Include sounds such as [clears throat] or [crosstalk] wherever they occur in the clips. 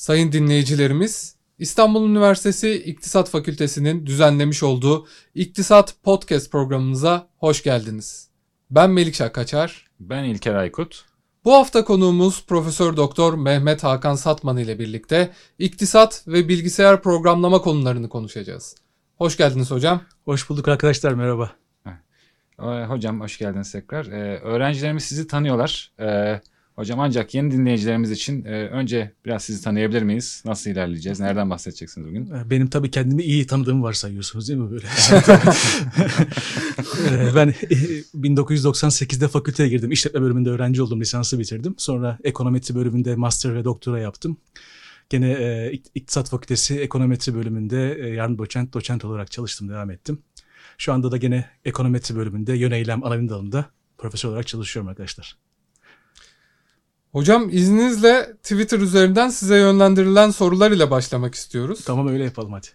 Sayın dinleyicilerimiz, İstanbul Üniversitesi İktisat Fakültesi'nin düzenlemiş olduğu İktisat Podcast programımıza hoş geldiniz. Ben Melikşah Kaçar. Ben İlker Aykut. Bu hafta konuğumuz Profesör Doktor Mehmet Hakan Satman ile birlikte iktisat ve bilgisayar programlama konularını konuşacağız. Hoş geldiniz hocam. Hoş bulduk arkadaşlar merhaba. Hocam hoş geldiniz tekrar. Ee, öğrencilerimiz sizi tanıyorlar. Ee, hocam ancak yeni dinleyicilerimiz için e, önce biraz sizi tanıyabilir miyiz? Nasıl ilerleyeceğiz? Nereden bahsedeceksiniz bugün? Benim tabii kendimi iyi tanıdığımı varsayıyorsunuz değil mi böyle? [laughs] ben 1998'de fakülteye girdim. İşletme bölümünde öğrenci oldum. Lisansı bitirdim. Sonra ekonometri bölümünde master ve doktora yaptım. Gene e, İktisat Fakültesi ekonometri bölümünde e, yardım doçent, doçent olarak çalıştım, devam ettim. Şu anda da gene ekonometri bölümünde yöneylem analiz dalında profesör olarak çalışıyorum arkadaşlar. Hocam izninizle Twitter üzerinden size yönlendirilen sorular ile başlamak istiyoruz. Tamam öyle yapalım hadi.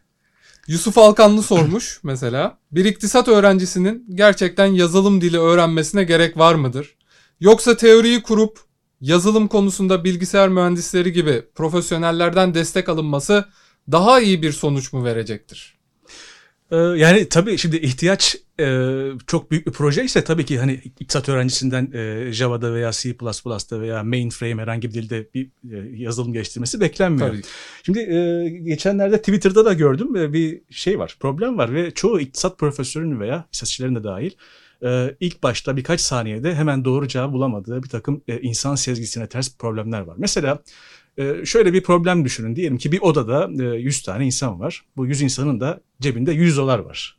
Yusuf Alkanlı sormuş [clears throat] mesela. Bir iktisat öğrencisinin gerçekten yazılım dili öğrenmesine gerek var mıdır? Yoksa teoriyi kurup yazılım konusunda bilgisayar mühendisleri gibi profesyonellerden destek alınması daha iyi bir sonuç mu verecektir? Ee, yani tabii şimdi ihtiyaç e, çok büyük bir proje ise tabii ki hani iktisat öğrencisinden e, Java'da veya C++'da veya mainframe herhangi bir dilde bir e, yazılım geliştirmesi beklenmiyor. Tabii. Şimdi e, geçenlerde Twitter'da da gördüm e, bir şey var, problem var ve çoğu iktisat profesörünün veya istatistikçilerin de dahil e, ilk başta birkaç saniyede hemen doğru cevabı bulamadığı bir takım e, insan sezgisine ters problemler var. Mesela ee, şöyle bir problem düşünün. Diyelim ki bir odada 100 e, tane insan var. Bu 100 insanın da cebinde 100 dolar var.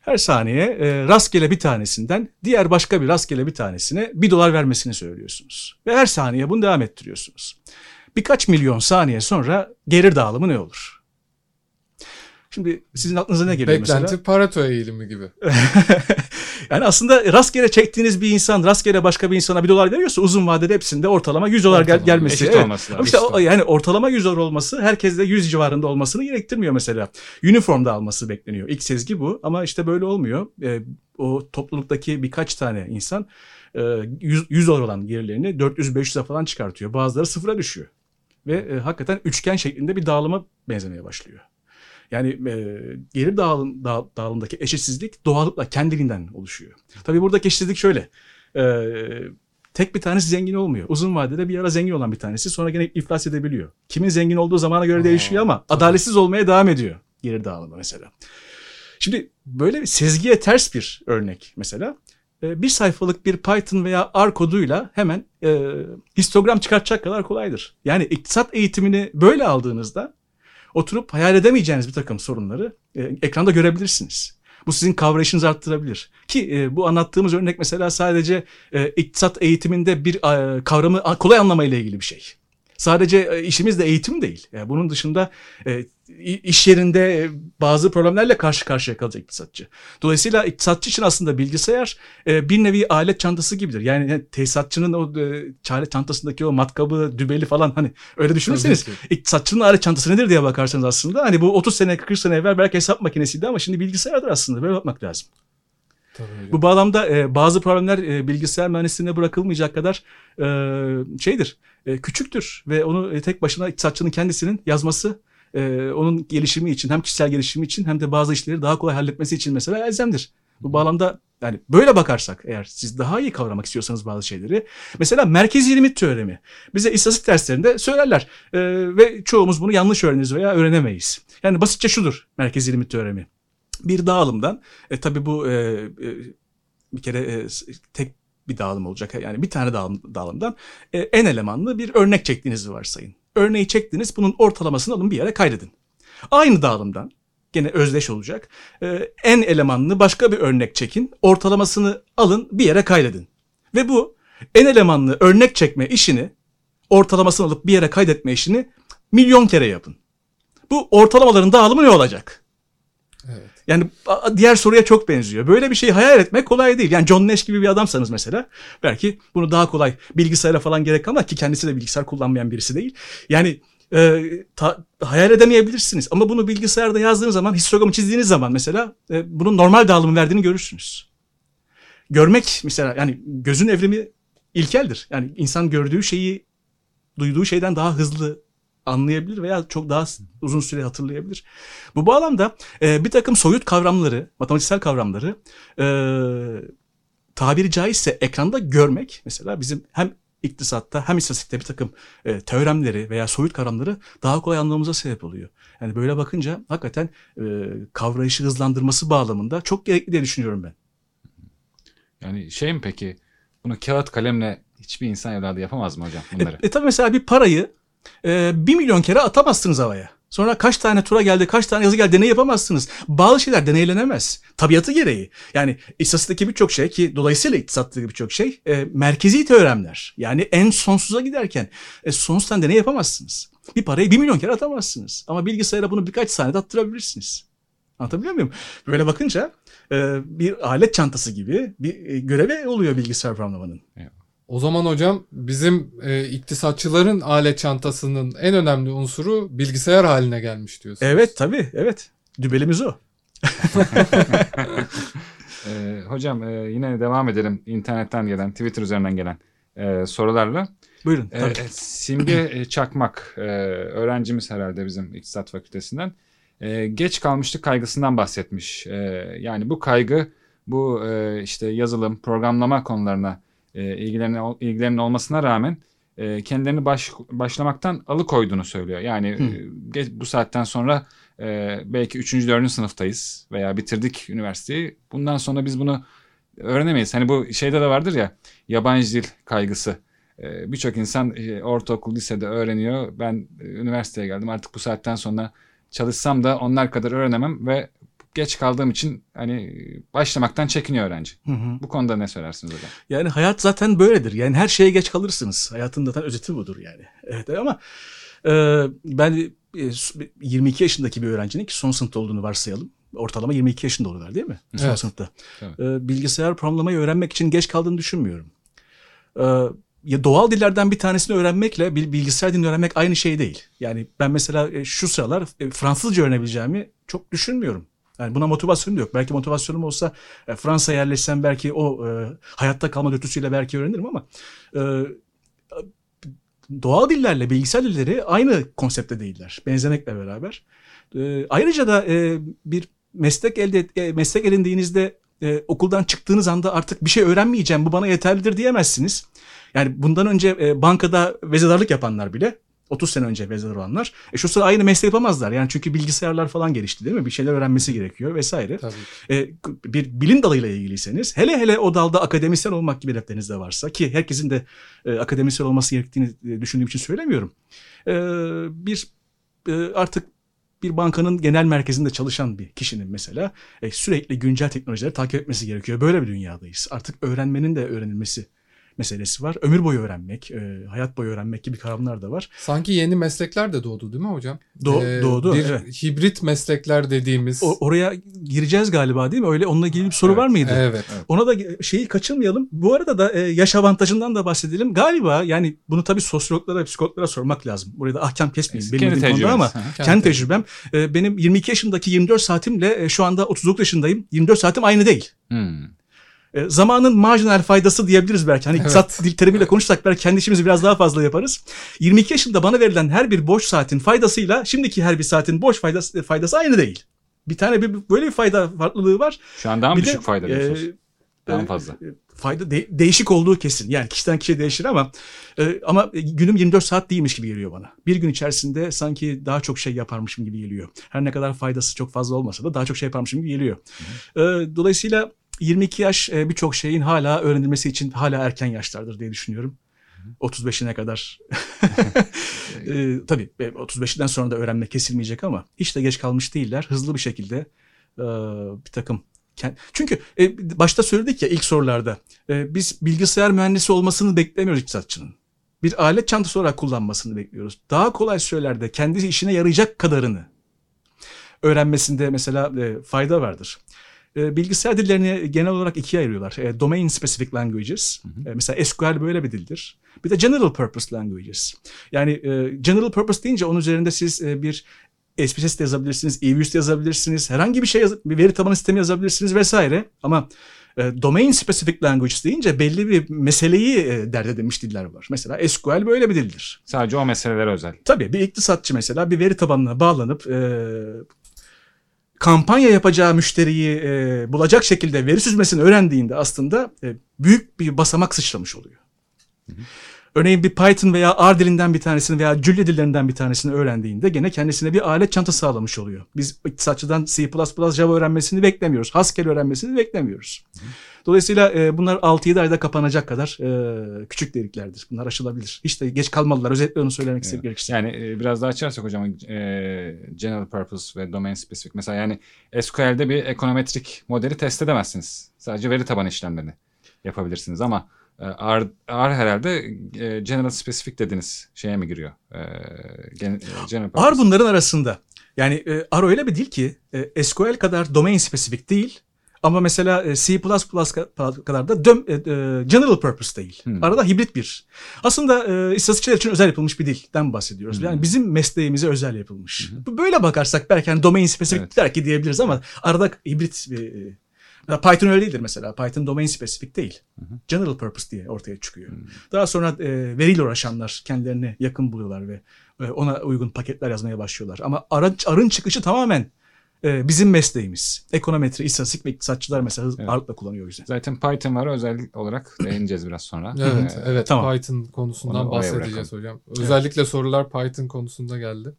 Her saniye e, rastgele bir tanesinden diğer başka bir rastgele bir tanesine 1 dolar vermesini söylüyorsunuz. Ve her saniye bunu devam ettiriyorsunuz. Birkaç milyon saniye sonra gelir dağılımı ne olur? Şimdi sizin aklınıza ne geliyor Beklenti mesela? Beklenti Pareto eğilimi gibi. [laughs] yani aslında rastgele çektiğiniz bir insan rastgele başka bir insana bir dolar veriyorsa uzun vadede hepsinde ortalama 100 dolar gel gelmesi. Eşit evet. olması lazım. İşte o, yani ortalama 100 dolar olması herkeste 100 civarında olmasını gerektirmiyor mesela. Uniformda alması bekleniyor. İlk sezgi bu ama işte böyle olmuyor. E, o topluluktaki birkaç tane insan 100, 100 dolar olan gelirlerini 400-500'e falan çıkartıyor. Bazıları sıfıra düşüyor. Ve e, hakikaten üçgen şeklinde bir dağılıma benzemeye başlıyor. Yani e, gelir dağılım, dağ, dağılımdaki eşitsizlik doğallıkla kendiliğinden oluşuyor. Tabii buradaki eşitsizlik şöyle. E, tek bir tanesi zengin olmuyor. Uzun vadede bir ara zengin olan bir tanesi sonra gene iflas edebiliyor. Kimin zengin olduğu zamana göre Aa, değişiyor ama tabii. adaletsiz olmaya devam ediyor gelir dağılımı mesela. Şimdi böyle bir sezgiye ters bir örnek mesela. E, bir sayfalık bir Python veya R koduyla hemen e, histogram çıkartacak kadar kolaydır. Yani iktisat eğitimini böyle aldığınızda oturup hayal edemeyeceğiniz bir takım sorunları e, ekranda görebilirsiniz. Bu sizin kavrayışınızı arttırabilir. Ki e, bu anlattığımız örnek mesela sadece e, iktisat eğitiminde bir e, kavramı kolay anlamayla ilgili bir şey. Sadece e, işimiz de eğitim değil. Yani bunun dışında e, iş yerinde e, bazı problemlerle karşı karşıya kalacak iktisatçı. Dolayısıyla iktisatçı için aslında bilgisayar bir nevi alet çantası gibidir. Yani tesisatçının o alet çantasındaki o matkabı, dübeli falan hani öyle düşünürseniz iktisatçının alet çantası nedir diye bakarsanız aslında hani bu 30 sene 40 sene evvel belki hesap makinesiydi ama şimdi bilgisayardır aslında böyle bakmak lazım. Tabii Bu bağlamda e, bazı problemler e, bilgisayar mühendisliğine bırakılmayacak kadar e, şeydir, e, küçüktür ve onu e, tek başına iktisatçının kendisinin yazması e, onun gelişimi için hem kişisel gelişimi için hem de bazı işleri daha kolay halletmesi için mesela elzemdir. Bu bağlamda yani böyle bakarsak eğer siz daha iyi kavramak istiyorsanız bazı şeyleri mesela merkezi limit teoremi bize istatistik derslerinde söylerler e, ve çoğumuz bunu yanlış öğreniriz veya öğrenemeyiz. Yani basitçe şudur merkezi limit teoremi bir dağılımdan e, tabii bu e, e, bir kere e, tek bir dağılım olacak. Yani bir tane dağılım, dağılımdan e, en elemanlı bir örnek çektiğinizi varsayın. Örneği çektiniz bunun ortalamasını alın bir yere kaydedin. Aynı dağılımdan gene özdeş olacak. E, en elemanlı başka bir örnek çekin. Ortalamasını alın bir yere kaydedin. Ve bu en elemanlı örnek çekme işini ortalamasını alıp bir yere kaydetme işini milyon kere yapın. Bu ortalamaların dağılımı ne olacak? Evet. Yani diğer soruya çok benziyor. Böyle bir şeyi hayal etmek kolay değil. Yani John Nash gibi bir adamsanız mesela belki bunu daha kolay bilgisayara falan gerek ama ki kendisi de bilgisayar kullanmayan birisi değil. Yani e, ta, hayal edemeyebilirsiniz. Ama bunu bilgisayarda yazdığınız zaman, histogramı çizdiğiniz zaman mesela e, bunun normal dağılımı verdiğini görürsünüz. Görmek mesela yani gözün evrimi ilkeldir. Yani insan gördüğü şeyi duyduğu şeyden daha hızlı anlayabilir veya çok daha uzun süre hatırlayabilir. Bu bağlamda e, bir takım soyut kavramları, matematiksel kavramları e, tabiri caizse ekranda görmek mesela bizim hem iktisatta hem istatistikte bir takım e, teoremleri veya soyut kavramları daha kolay anlamamıza sebep oluyor. Yani böyle bakınca hakikaten e, kavrayışı hızlandırması bağlamında çok gerekli diye düşünüyorum ben. Yani şey mi peki bunu kağıt kalemle hiçbir insan evladı yapamaz mı hocam E, bunları? e tabii mesela bir parayı e, bir milyon kere atamazsınız havaya. Sonra kaç tane tura geldi, kaç tane yazı geldi deney yapamazsınız. Bazı şeyler deneylenemez. Tabiatı gereği. Yani istatistikteki birçok şey ki dolayısıyla iktisattaki birçok şey e, merkezi teoremler. Yani en sonsuza giderken e, sonsuzdan deney yapamazsınız. Bir parayı bir milyon kere atamazsınız. Ama bilgisayara bunu birkaç saniyede attırabilirsiniz. Anlatabiliyor muyum? Böyle bakınca e, bir alet çantası gibi bir e, görevi oluyor bilgisayar programlamanın. O zaman hocam bizim e, iktisatçıların alet çantasının en önemli unsuru bilgisayar haline gelmiş diyorsunuz. Evet tabii evet. Dübelimiz o. Ee, [laughs] hocam e, yine devam edelim internetten gelen, Twitter üzerinden gelen e, sorularla. Buyurun. E, e, Simge e, Çakmak, e, öğrencimiz herhalde bizim İktisat Fakültesinden. E, geç kalmışlık kaygısından bahsetmiş. E, yani bu kaygı, bu e, işte yazılım, programlama konularına e, ilgilerinin, ilgilerinin olmasına rağmen e, kendilerini baş, başlamaktan alıkoyduğunu söylüyor. Yani e, geç, bu saatten sonra e, belki 3. 4. sınıftayız veya bitirdik üniversiteyi. Bundan sonra biz bunu öğrenemeyiz. Hani bu şeyde de vardır ya yabancı dil kaygısı. E, Birçok insan e, ortaokul, lisede öğreniyor. Ben e, üniversiteye geldim artık bu saatten sonra çalışsam da onlar kadar öğrenemem ve geç kaldığım için hani başlamaktan çekiniyor öğrenci. Hı hı. Bu konuda ne söylersiniz hocam? Yani hayat zaten böyledir. Yani her şeye geç kalırsınız. Hayatın zaten özeti budur yani. Evet ama e, ben e, 22 yaşındaki bir öğrencinin ki son sınıfta olduğunu varsayalım. Ortalama 22 yaşında oluyorlar değil mi? Son Evet. sınıfta. Evet. E, bilgisayar programlamayı öğrenmek için geç kaldığını düşünmüyorum. E, ya doğal dillerden bir tanesini öğrenmekle bil- bilgisayar dilini öğrenmek aynı şey değil. Yani ben mesela e, şu sıralar e, Fransızca öğrenebileceğimi çok düşünmüyorum. Yani buna motivasyonum yok. Belki motivasyonum olsa e, Fransa'ya yerleşsem belki o e, hayatta kalma dürtüsüyle belki öğrenirim ama e, doğal dillerle bilgisayar dilleri aynı konsepte değiller. Benzemekle beraber. E, ayrıca da e, bir meslek elde e, meslek edindiğinizde e, okuldan çıktığınız anda artık bir şey öğrenmeyeceğim bu bana yeterlidir diyemezsiniz. Yani bundan önce e, bankada vezedarlık yapanlar bile 30 sene önce vezedar olanlar e, şu sıra aynı mesleği yapamazlar. Yani çünkü bilgisayarlar falan gelişti değil mi? Bir şeyler öğrenmesi gerekiyor vesaire. Tabii. E, bir bilim dalıyla ilgiliyseniz hele hele o dalda akademisyen olmak gibi hedefleriniz de varsa ki herkesin de e, akademisyen olması gerektiğini e, düşündüğüm için söylemiyorum. E, bir e, artık bir bankanın genel merkezinde çalışan bir kişinin mesela e, sürekli güncel teknolojileri takip etmesi gerekiyor. Böyle bir dünyadayız. Artık öğrenmenin de öğrenilmesi meselesi var. Ömür boyu öğrenmek, e, hayat boyu öğrenmek gibi kavramlar da var. Sanki yeni meslekler de doğdu değil mi hocam? Do- Ee, doğdu. Bir evet. hibrit meslekler dediğimiz. O- oraya gireceğiz galiba değil mi? Öyle onunla ilgili bir soru Evet, var mıydı? Evet. Ona da şeyi kaçırmayalım. Bu arada da e, yaş avantajından da bahsedelim. Galiba yani bunu tabii sosyologlara, psikologlara sormak lazım. Buraya da ahkam kesmeyeyim Kendi bilmediğim konuda ama. Kendi kendi tecrübem. e, benim 22 yaşındaki 24 saatimle e, şu anda 39 yaşındayım. 24 saatim aynı değil. Hmm. E, zamanın marjinal faydası diyebiliriz belki. Hani Evet. iktisat dil terimiyle konuşsak belki kendi işimizi biraz daha fazla yaparız. 22 yaşında bana verilen her bir boş saatin faydasıyla şimdiki her bir saatin boş faydası, faydası aynı değil. Bir tane bir, böyle bir fayda farklılığı var. Şu an daha mı Bir de, düşük fayda diyorsunuz? e, daha e, fazla? e, Fayda de- değişik olduğu kesin. Yani kişiden kişiye değişir ama e, ama günüm 24 saat değilmiş gibi geliyor bana. Bir gün içerisinde sanki daha çok şey yaparmışım gibi geliyor. Her ne kadar faydası çok fazla olmasa da daha çok şey yaparmışım gibi geliyor. E, dolayısıyla 22 yaş e, birçok şeyin hala öğrenilmesi için hala erken yaşlardır diye düşünüyorum. 35'ine kadar. [laughs] e, tabii e, 35'inden sonra da öğrenme kesilmeyecek ama hiç de geç kalmış değiller. Hızlı bir şekilde e, bir takım Çünkü e, başta söyledik ya ilk sorularda e, biz bilgisayar mühendisi olmasını beklemiyoruz iktisatçının. Bir alet çantası olarak kullanmasını bekliyoruz. Daha kolay söylerde kendi işine yarayacak kadarını öğrenmesinde mesela e, fayda vardır. E, bilgisayar dillerini genel olarak ikiye ayırıyorlar. E, domain specific languages. E, mesela SQL böyle bir dildir. Bir de general purpose languages. Yani e, general purpose deyince onun üzerinde siz e, bir SPSS de yazabilirsiniz, EVS de yazabilirsiniz, herhangi bir şey yaz- bir veri tabanı sistemi yazabilirsiniz vesaire. Ama E, domain specific language deyince belli bir meseleyi e, dert edilmiş diller var. Mesela SQL böyle bir dildir. Sadece o meselelere özel. Tabii bir iktisatçı mesela bir veri tabanına bağlanıp e, kampanya yapacağı müşteriyi e, bulacak şekilde veri süzmesini öğrendiğinde aslında e, büyük bir basamak sıçramış oluyor. Örneğin bir Python veya R dilinden bir tanesini veya Julia dillerinden bir tanesini öğrendiğinde gene kendisine bir alet çanta sağlamış oluyor. Biz iktisatçıdan C++, Java öğrenmesini beklemiyoruz. Haskell öğrenmesini beklemiyoruz. Dolayısıyla e, bunlar 6-7 ayda kapanacak kadar e, küçük deliklerdir. Bunlar aşılabilir. Hiç de geç kalmalılar. Özetle onu söylemek istedim. gerekirse. Yani e, biraz daha açarsak hocam e, general purpose ve domain specific. Mesela yani SQL'de bir ekonometrik modeli test edemezsiniz. Sadece veri tabanı işlemlerini yapabilirsiniz ama e, R, R herhalde e, general specific dediniz şeye mi giriyor? E, gen, general. R bunların arasında. Yani R öyle bir dil ki SQL kadar domain spesifik değil. Ama mesela e, C++ ka- kadar da e, e, general purpose değil. Hmm. Arada hibrit bir. Aslında e, istatistikçiler için özel yapılmış bir dilden bahsediyoruz. Hmm. Yani bizim mesleğimize özel yapılmış. Bu Böyle bakarsak belki hani domain spesifik Evet. belki diyebiliriz ama arada hibrit bir e, Python öyle değildir mesela. Python domain spesifik değil. General purpose diye ortaya çıkıyor. Daha sonra e, veriyle uğraşanlar kendilerine yakın buluyorlar ve e, ona uygun paketler yazmaya başlıyorlar. Ama arın, arın çıkışı tamamen e, bizim mesleğimiz. Ekonometri, istatistik ve iktisatçılar mesela Evet. ağırlıkla kullanıyor o yüzden. Zaten Python var özellik olarak [clears throat] değineceğiz biraz sonra. Evet, Ee, evet. tamam. Python konusundan Onu bahsedeceğiz hocam. Özellikle sorular Python konusunda geldi.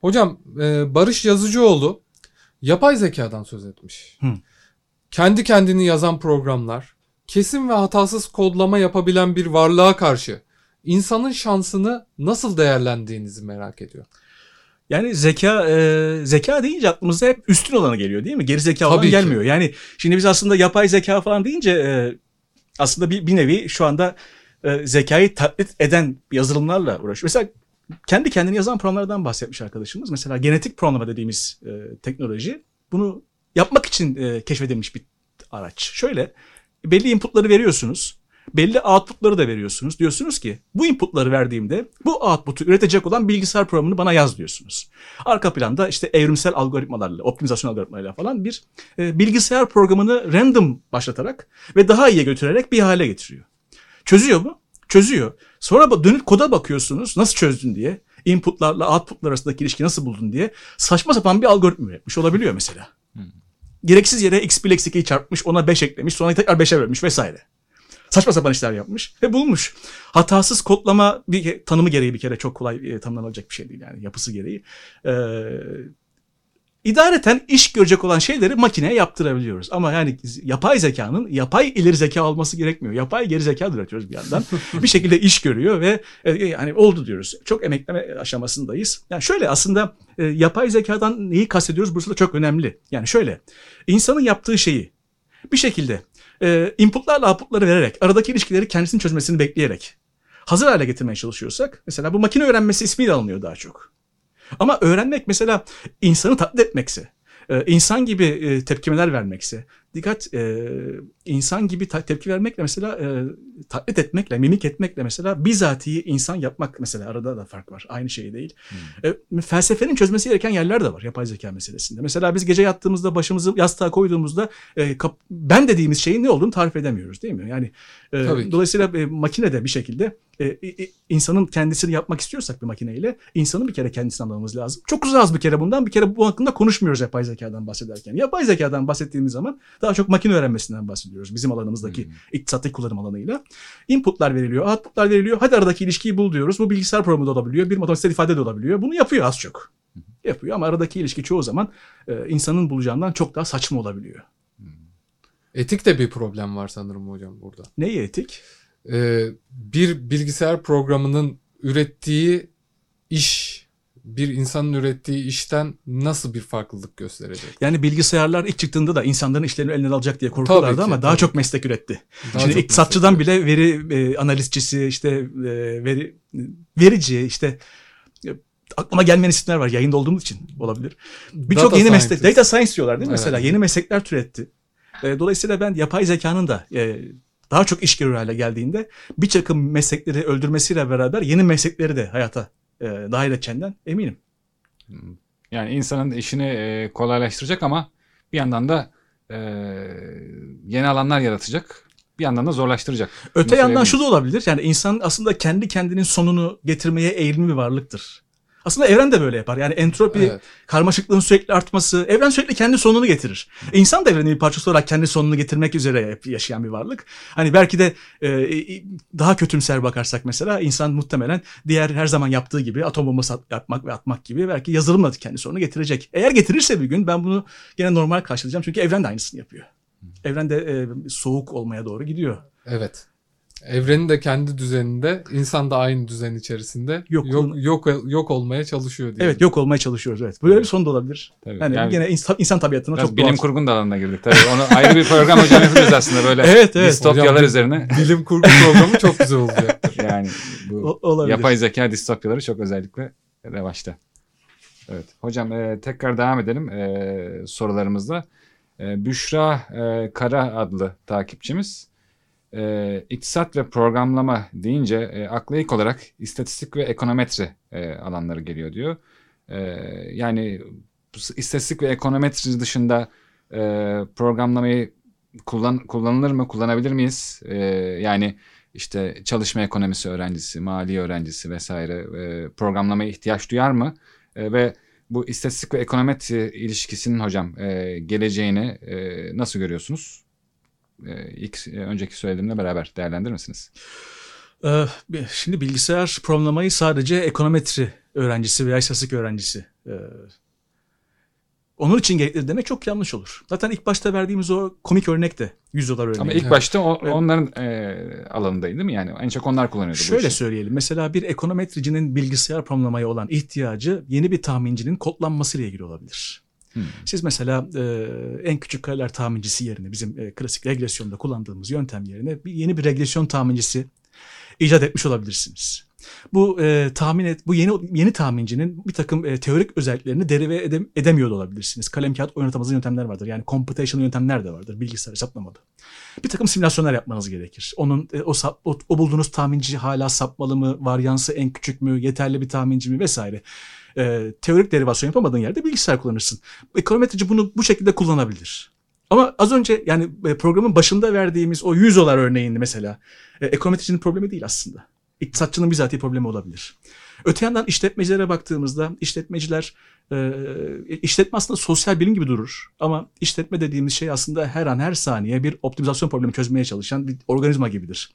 Hocam, e, Barış Yazıcıoğlu yapay zekadan söz etmiş. Hı. Kendi kendini yazan programlar, kesin ve hatasız kodlama yapabilen bir varlığa karşı insanın şansını nasıl değerlendiğinizi merak ediyor. Yani zeka e, zeka deyince aklımıza hep üstün olanı geliyor değil mi? Geri zeka olan Tabii ki. gelmiyor. Yani şimdi biz aslında yapay zeka falan deyince e, aslında bir, bir nevi şu anda e, zekayı taklit eden yazılımlarla uğraşıyor. Mesela kendi kendini yazan programlardan bahsetmiş arkadaşımız. Mesela genetik programlama dediğimiz e, teknoloji bunu yapmak için e, keşfedilmiş bir araç. Şöyle belli inputları veriyorsunuz. Belli outputları da veriyorsunuz. Diyorsunuz ki bu inputları verdiğimde bu output'u üretecek olan bilgisayar programını bana yaz diyorsunuz. Arka planda işte evrimsel algoritmalarla, optimizasyon algoritmalarıyla falan bir e, bilgisayar programını random başlatarak ve daha iyiye götürerek bir hale getiriyor. Çözüyor mu? Çözüyor. Sonra dönüp koda bakıyorsunuz nasıl çözdün diye. Inputlarla outputlar arasındaki ilişki nasıl buldun diye saçma sapan bir algoritma üretmiş olabiliyor mesela. Gereksiz yere x 1 eksi 2'yi çarpmış ona 5 eklemiş sonra tekrar 5'e bölmüş vesaire. Saçma sapan işler yapmış ve bulmuş. Hatasız kodlama bir tanımı gereği bir kere çok kolay e, tanımlanacak bir şey değil yani yapısı gereği. Ee, idareten iş görecek olan şeyleri makineye yaptırabiliyoruz. Ama yani yapay zekanın yapay ileri zeka olması gerekmiyor. Yapay geri zeka üretiyoruz bir yandan. bir şekilde iş görüyor ve e, yani oldu diyoruz. Çok emekleme aşamasındayız. Yani şöyle aslında e, yapay zekadan neyi kastediyoruz? Burası da çok önemli. Yani şöyle insanın yaptığı şeyi bir şekilde e, inputlarla outputları vererek aradaki ilişkileri kendisinin çözmesini bekleyerek hazır hale getirmeye çalışıyorsak mesela bu makine öğrenmesi ismiyle alınıyor daha çok. Ama öğrenmek mesela insanı taklit etmekse, e, insan gibi e, tepkimeler vermekse, dikkat e, insan gibi tepki vermekle mesela e, taklit etmekle, mimik etmekle mesela bizatihi insan yapmak mesela arada da fark var. Aynı şey değil. E, felsefenin çözmesi gereken yerler de var yapay zeka meselesinde. Mesela biz gece yattığımızda başımızı yastığa koyduğumuzda e, kap- ben dediğimiz şeyin ne olduğunu tarif edemiyoruz değil mi? Yani e, Tabii dolayısıyla e, makine de bir şekilde e, insanın kendisini yapmak istiyorsak bir makineyle insanın bir kere kendisini anlamamız lazım. Çok uzun az bir kere bundan bir kere bu hakkında konuşmuyoruz yapay zekadan bahsederken. Yapay zekadan bahsettiğimiz zaman daha çok makine öğrenmesinden bahsediyoruz bizim alanımızdaki Hmm. iktisatlı kullanım alanıyla. Inputlar veriliyor, outputlar veriliyor. Hadi aradaki ilişkiyi bul diyoruz. Bu bilgisayar programı da olabiliyor, bir matematiksel ifade de olabiliyor. Bunu yapıyor az çok. Yapıyor ama aradaki ilişki çoğu zaman e, insanın bulacağından çok daha saçma olabiliyor. Etik de bir problem var sanırım hocam burada. Neyi etik? Ee, bir bilgisayar programının ürettiği iş, bir insanın ürettiği işten nasıl bir farklılık gösterecek? Yani bilgisayarlar ilk çıktığında da insanların işlerini elinden alacak diye korkuyorlardı ki, ama daha tabii çok ki. meslek üretti. Daha Şimdi çok iktisatçıdan bile veri e, analistçisi, işte e, veri verici, işte e, aklıma gelmeyen isimler var yayında olduğumuz için olabilir. Birçok yeni meslek, data science diyorlar değil mi Evet. mesela? Yeni meslekler türetti. E, dolayısıyla ben yapay zekanın da e, daha çok iş görür hale geldiğinde bir takım meslekleri öldürmesiyle beraber yeni meslekleri de hayata e, dahil edeceğinden eminim. Yani insanın işini e, kolaylaştıracak ama bir yandan da e, yeni alanlar yaratacak. Bir yandan da zorlaştıracak. Öte Bunu yandan şu da olabilir. Yani insan aslında kendi kendinin sonunu getirmeye eğilimli bir varlıktır. Aslında evren de böyle yapar. Yani entropi, Evet. karmaşıklığın sürekli artması, evren sürekli kendi sonunu getirir. E, İnsan da evrenin bir parçası olarak kendi sonunu getirmek üzere yaşayan bir varlık. Hani belki de e, e, daha kötümser bakarsak mesela insan muhtemelen diğer her zaman yaptığı gibi atom bombası yapmak ve atmak gibi belki yazılımla kendi sonunu getirecek. Eğer getirirse bir gün ben bunu gene normal karşılayacağım. Çünkü evren de aynısını yapıyor. Evren de e, soğuk olmaya doğru gidiyor. Evet. Evrenin de kendi düzeninde, insan da aynı düzen içerisinde Yok- yok yok yok, olmaya çalışıyor diye. Evet yok olmaya çalışıyoruz evet. Böyle bir son da olabilir. Tabii. Yani, Yani gene insan, insan tabiatına çok bilim doğal. kurgunun da alanına girdik. Tabii onu ayrı bir program hocam yapıyoruz aslında böyle [laughs] Evet evet. distopyalar Hocam, üzerine. Bilim kurgu programı çok güzel olacaktır. [laughs] Yani bu O- olabilir. yapay zeka distopyaları çok özellikle revaçta. Evet. Hocam e, tekrar devam edelim e, sorularımızla. E, Büşra e, Kara adlı takipçimiz e, iktisat ve programlama deyince e, akla ilk olarak istatistik ve ekonometri e, alanları geliyor diyor. E, yani istatistik ve ekonometri dışında e, programlamayı kullan, kullanılır mı, kullanabilir miyiz? E, yani işte çalışma ekonomisi öğrencisi, mali öğrencisi vesaire e, programlamaya ihtiyaç duyar mı? E, ve bu istatistik ve ekonometri ilişkisinin hocam e, geleceğini e, nasıl görüyorsunuz? E, ilk e, önceki söylediğimle beraber değerlendirir misiniz? Ee, şimdi bilgisayar programlamayı sadece ekonometri öğrencisi veya istatistik öğrencisi e, onun için gerekli demek çok yanlış olur. Zaten ilk başta verdiğimiz o komik örnek de 100 dolar örneği. Ama ilk Evet. başta o- Evet. onların e, alanındaydı değil mi? Yani en çok onlar kullanıyordu bu Şöyle işi. söyleyelim. Mesela bir ekonometricinin bilgisayar programlamaya olan ihtiyacı yeni bir tahmincinin kodlanması ile ilgili olabilir. Hmm. Siz mesela e, en küçük kareler tahmincisi yerine bizim e, klasik regresyonda kullandığımız yöntem yerine bir, yeni bir regresyon tahmincisi icat etmiş olabilirsiniz. Bu e, tahmin et, bu yeni yeni tahmincinin bir takım e, teorik özelliklerini derive edem, edemiyor olabilirsiniz. Kalem kağıt oynatamazın yöntemler vardır. Yani computational yöntemler de vardır bilgisayar hesaplamada. Bir takım simülasyonlar yapmanız gerekir. Onun e, o, o, o bulduğunuz tahminci hala sapmalı mı, varyansı en küçük mü, yeterli bir tahminci mi vesaire. E, teorik derivasyon yapamadığın yerde bilgisayar kullanırsın. Ekonometrici bunu bu şekilde kullanabilir. Ama az önce yani e, programın başında verdiğimiz o 100 dolar örneğinde mesela e, ekonometricinin problemi değil aslında. İktisatçının bizatihi problemi olabilir. Öte yandan işletmecilere baktığımızda işletmeciler e, işletme aslında sosyal bilim gibi durur. Ama işletme dediğimiz şey aslında her an her saniye bir optimizasyon problemi çözmeye çalışan bir organizma gibidir.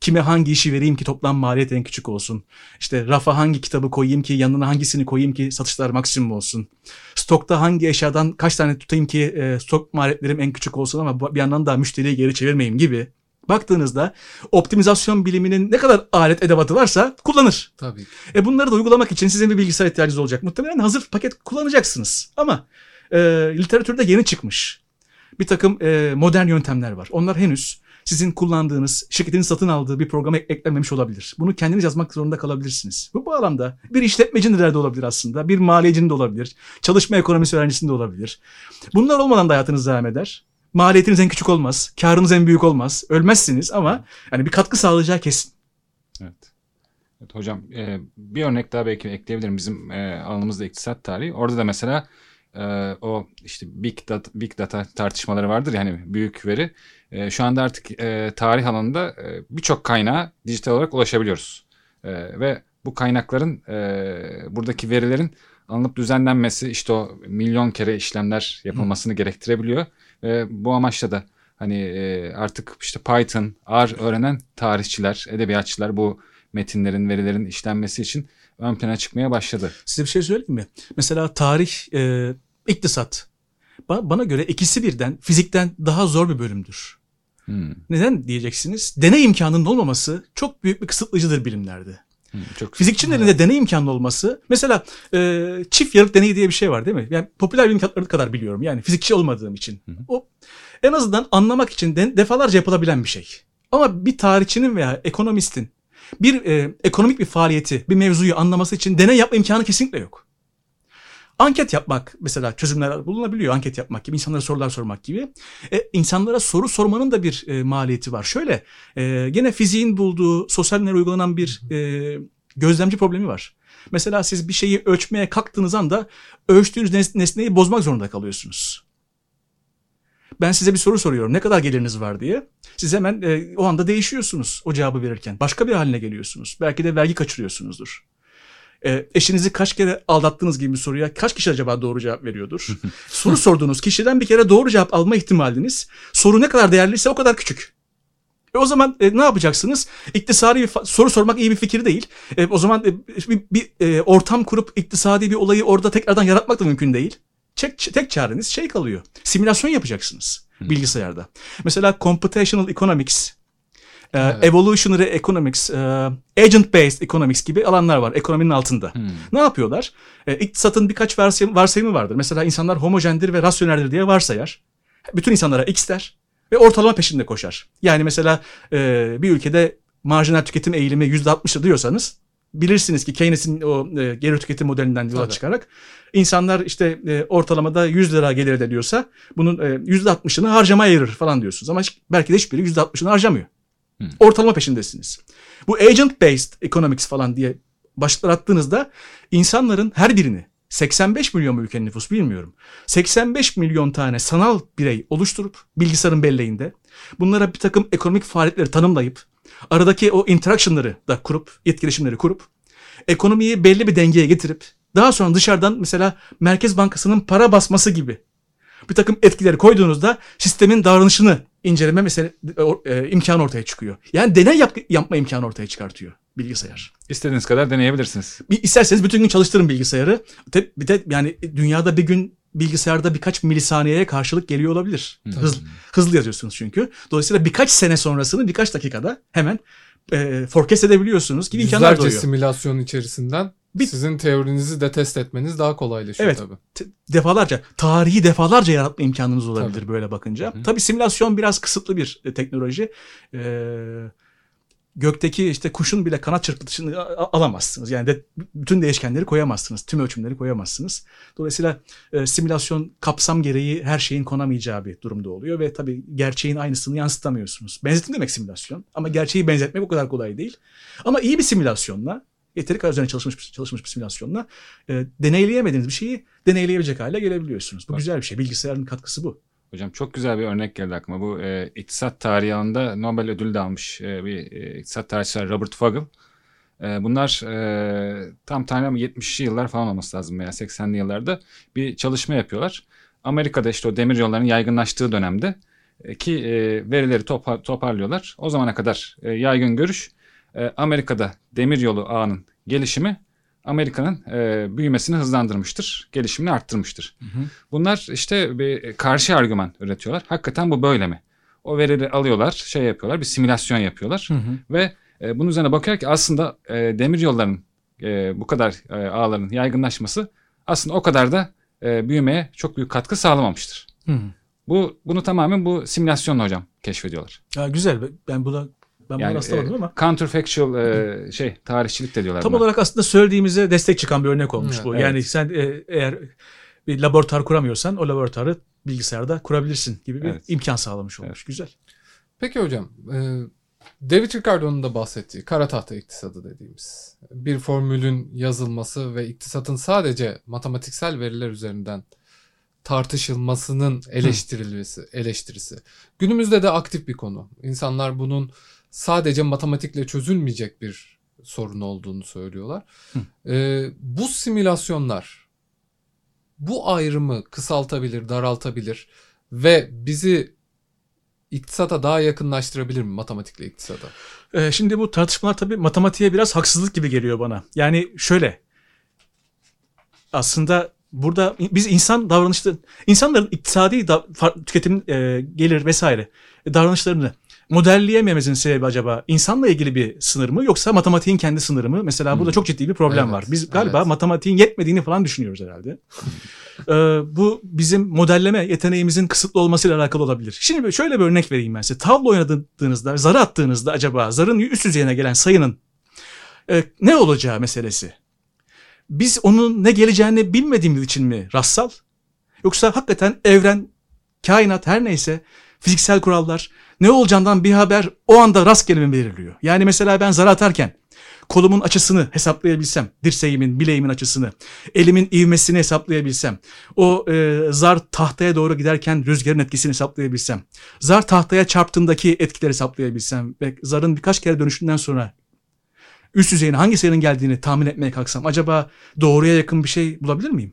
Kime hangi işi vereyim ki toplam maliyet en küçük olsun. İşte rafa hangi kitabı koyayım ki yanına hangisini koyayım ki satışlar maksimum olsun. Stokta hangi eşyadan kaç tane tutayım ki e, stok maliyetlerim en küçük olsun ama bir yandan da müşteriyi geri çevirmeyeyim gibi. Baktığınızda optimizasyon biliminin ne kadar alet edevatı varsa kullanır. Tabii. E bunları da uygulamak için sizin bir bilgisayar ihtiyacınız olacak. Muhtemelen hazır paket kullanacaksınız. Ama e, literatürde yeni çıkmış bir takım e, modern yöntemler var. Onlar henüz sizin kullandığınız, şirketin satın aldığı bir programa ek- eklenmemiş olabilir. Bunu kendiniz yazmak zorunda kalabilirsiniz. Bu bağlamda bir işletmecinin de olabilir aslında. Bir maliyecinin de olabilir. Çalışma ekonomisi öğrencisinin de olabilir. Bunlar olmadan da hayatınız devam eder. Maliyetiniz en küçük olmaz. Karınız en büyük olmaz. Ölmezsiniz ama yani bir katkı sağlayacağı kesin. Evet. Evet hocam e, bir örnek daha belki ekleyebilirim. Bizim e, alanımızda iktisat tarihi. Orada da mesela e, o işte big data, big data tartışmaları vardır yani büyük veri. E, şu anda artık e, tarih alanında e, birçok kaynağa dijital olarak ulaşabiliyoruz. E, ve bu kaynakların e, buradaki verilerin alınıp düzenlenmesi işte o milyon kere işlemler yapılmasını gerektirebiliyor. Ve bu amaçla da hani e, artık işte Python, R öğrenen tarihçiler, edebiyatçılar bu metinlerin, verilerin işlenmesi için ön plana çıkmaya başladı. Size bir şey söyleyeyim mi? Mesela tarih, e, iktisat. Ba- bana göre ikisi birden fizikten daha zor bir bölümdür. Hmm, Neden diyeceksiniz? Deney imkanının olmaması çok büyük bir kısıtlayıcıdır bilimlerde. Hmm, çok Fizikçinin elinde deney imkanı olması, mesela e, çift yarık deneyi diye bir şey var değil mi? Yani popüler bilim kitapları kadar biliyorum. Yani fizikçi olmadığım için. Hı hı. O en azından anlamak için de, defalarca yapılabilen bir şey. Ama bir tarihçinin veya ekonomistin bir e, ekonomik bir faaliyeti, bir mevzuyu anlaması için deney yapma imkanı kesinlikle yok. Anket yapmak mesela çözümler bulunabiliyor. Anket yapmak gibi, insanlara sorular sormak gibi. E, insanlara soru sormanın da bir e, maliyeti var. Şöyle, e, gene fiziğin bulduğu sosyal bilimlere uygulanan bir e, gözlemci problemi var. Mesela siz bir şeyi ölçmeye kalktığınız anda ölçtüğünüz nes- nesneyi bozmak zorunda kalıyorsunuz. Ben size bir soru soruyorum. Ne kadar geliriniz var diye. Siz hemen e, o anda değişiyorsunuz o cevabı verirken. Başka bir haline geliyorsunuz. Belki de vergi kaçırıyorsunuzdur. E, eşinizi kaç kere aldattığınız gibi bir soruya kaç kişi acaba doğru cevap veriyordur? [laughs] soru sorduğunuz kişiden bir kere doğru cevap alma ihtimaliniz soru ne kadar değerliyse o kadar küçük. E o zaman e, ne yapacaksınız? İktisadi bir soru sormak iyi bir fikir değil. E, o zaman e, bir, bir, e, ortam kurup iktisadi bir olayı orada tekrardan yaratmak da mümkün değil. Tek, tek çareniz şey kalıyor. Simülasyon yapacaksınız bilgisayarda. Mesela computational economics, e, Evet. evolutionary economics, e, agent based economics gibi alanlar var ekonominin altında. Hmm. Ne yapıyorlar? E, iktisatın birkaç varsayım, varsayımı vardır. Mesela insanlar homojendir ve rasyoneldir diye varsayar. Bütün insanlara X der ve ortalama peşinde koşar. Yani mesela e, bir ülkede marjinal tüketim eğilimi %60'ı diyorsanız bilirsiniz ki Keynes'in o e, geri tüketim modelinden yola Tabii. çıkarak insanlar işte e, ortalamada 100 lira gelir ede diyorsa bunun e, %60'ını harcamaya ayırır falan diyorsunuz. Ama hiç- belki de hiçbiri %60'ını harcamıyor. Hmm. Ortalama peşindesiniz. Bu agent based economics falan diye başlıklar attığınızda insanların her birini 85 milyon mu ülkenin nüfusu bilmiyorum. 85 milyon tane sanal birey oluşturup bilgisayarın belleğinde bunlara bir takım ekonomik faaliyetleri tanımlayıp aradaki o interaction'ları da kurup etkileşimleri kurup ekonomiyi belli bir dengeye getirip daha sonra dışarıdan mesela Merkez Bankası'nın para basması gibi bir takım etkileri koyduğunuzda sistemin davranışını inceleme mesela e, imkanı ortaya çıkıyor. Yani deney yap- yapma imkanı ortaya çıkartıyor bilgisayar. İstediğiniz kadar deneyebilirsiniz. Bir, isterseniz bütün gün çalıştırın bilgisayarı. Te- Bir de yani dünyada bir gün bilgisayarda birkaç milisaniyeye karşılık geliyor olabilir. Hmm. Hız, hızlı yazıyorsunuz çünkü. Dolayısıyla birkaç sene sonrasını birkaç dakikada hemen e, forecast edebiliyorsunuz gibi imkanlar Yüzlerce doğuyor. simülasyon içerisinden Bir- sizin teorinizi de test etmeniz daha kolaylaşıyor Evet. tabii. Te- defalarca, tarihi defalarca yaratma imkanınız olabilir Tabii. böyle bakınca. Hı hı. Tabii simülasyon biraz kısıtlı bir e, teknoloji. Ee, gökteki işte kuşun bile kanat çırpıtışını alamazsınız. Yani de, bütün değişkenleri koyamazsınız. Tüm ölçümleri koyamazsınız. Dolayısıyla e, simülasyon kapsam gereği her şeyin konamayacağı bir durumda oluyor ve tabii gerçeğin aynısını yansıtamıyorsunuz. Benzetim demek simülasyon ama gerçeği benzetmek o kadar kolay değil. Ama iyi bir simülasyonla yeteri kadar üzerine çalışmış, çalışmış bir simülasyonla e, deneyleyemediğiniz bir şeyi deneyleyebilecek hale gelebiliyorsunuz. Bu Bak. güzel bir şey. Bilgisayarın katkısı bu. Hocam çok güzel bir örnek geldi aklıma. Bu e, iktisat tarihi alanında Nobel ödülü de almış e, bir e, iktisat tarihçisi Robert Fogel. E, bunlar e, tam tane 70'li yıllar falan olması lazım veya 80'li yıllarda bir çalışma yapıyorlar. Amerika'da işte o demir yollarının yaygınlaştığı dönemde e, ki e, verileri topa- toparlıyorlar. O zamana kadar e, yaygın görüş e, Amerika'da demir yolu ağının gelişimi Amerika'nın e, büyümesini hızlandırmıştır, gelişimini arttırmıştır. Bunlar işte bir karşı argüman üretiyorlar. Hakikaten bu böyle mi? O verileri alıyorlar, şey yapıyorlar, bir simülasyon yapıyorlar ve e, bunun üzerine bakıyor ki aslında e, demir yollarının e, bu kadar e, ağların yaygınlaşması aslında o kadar da e, büyümeye çok büyük katkı sağlamamıştır. Hı hı. Bu bunu tamamen bu simülasyonla hocam keşfediyorlar. Ha, güzel. Ben buna ben Yani rastlamadım e, ama counterfactual e, şey tarihçilik de diyorlar tam buna. olarak aslında söylediğimize destek çıkan bir örnek olmuş Evet, bu. evet. Yani sen e, eğer bir laboratuvar kuramıyorsan o laboratuvarı bilgisayarda kurabilirsin gibi bir Evet. imkan sağlamış olmuş. Güzel. Peki hocam, e, David Ricardo'nun da bahsettiği kara tahta iktisadı dediğimiz bir formülün yazılması ve iktisatın sadece matematiksel veriler üzerinden tartışılmasının eleştirilmesi, eleştirisi. Günümüzde de aktif bir konu. İnsanlar bunun sadece matematikle çözülmeyecek bir sorun olduğunu söylüyorlar. E, bu simülasyonlar bu ayrımı kısaltabilir, daraltabilir ve bizi iktisata daha yakınlaştırabilir mi matematikle iktisada? Ee, şimdi bu tartışmalar tabii matematiğe biraz haksızlık gibi geliyor bana. Yani şöyle aslında burada biz insan davranışları, insanların iktisadi da, tüketim e, gelir vesaire e, davranışlarını modelleyemememizin sebebi acaba insanla ilgili bir sınır mı yoksa matematiğin kendi sınırı mı? Mesela burada Hmm. çok ciddi bir problem Evet, var. Biz galiba evet. matematiğin yetmediğini falan düşünüyoruz herhalde. Ee, bu bizim modelleme yeteneğimizin kısıtlı olmasıyla alakalı olabilir. Şimdi şöyle bir örnek vereyim ben size. Tavla oynadığınızda, zarı attığınızda acaba zarın üst yüzeyine gelen sayının e, ne olacağı meselesi. Biz onun ne geleceğini bilmediğimiz için mi rastsal? Yoksa hakikaten evren, kainat her neyse fiziksel kurallar ne olacağından bir haber o anda rastgele veriliyor? Yani mesela ben zar atarken Kolumun açısını hesaplayabilsem, dirseğimin, bileğimin açısını, elimin ivmesini hesaplayabilsem, o e, zar tahtaya doğru giderken rüzgarın etkisini hesaplayabilsem, zar tahtaya çarptığındaki etkileri hesaplayabilsem ve zarın birkaç kere dönüşünden sonra üst yüzeyine hangi sayının geldiğini tahmin etmeye kalksam acaba doğruya yakın bir şey bulabilir miyim?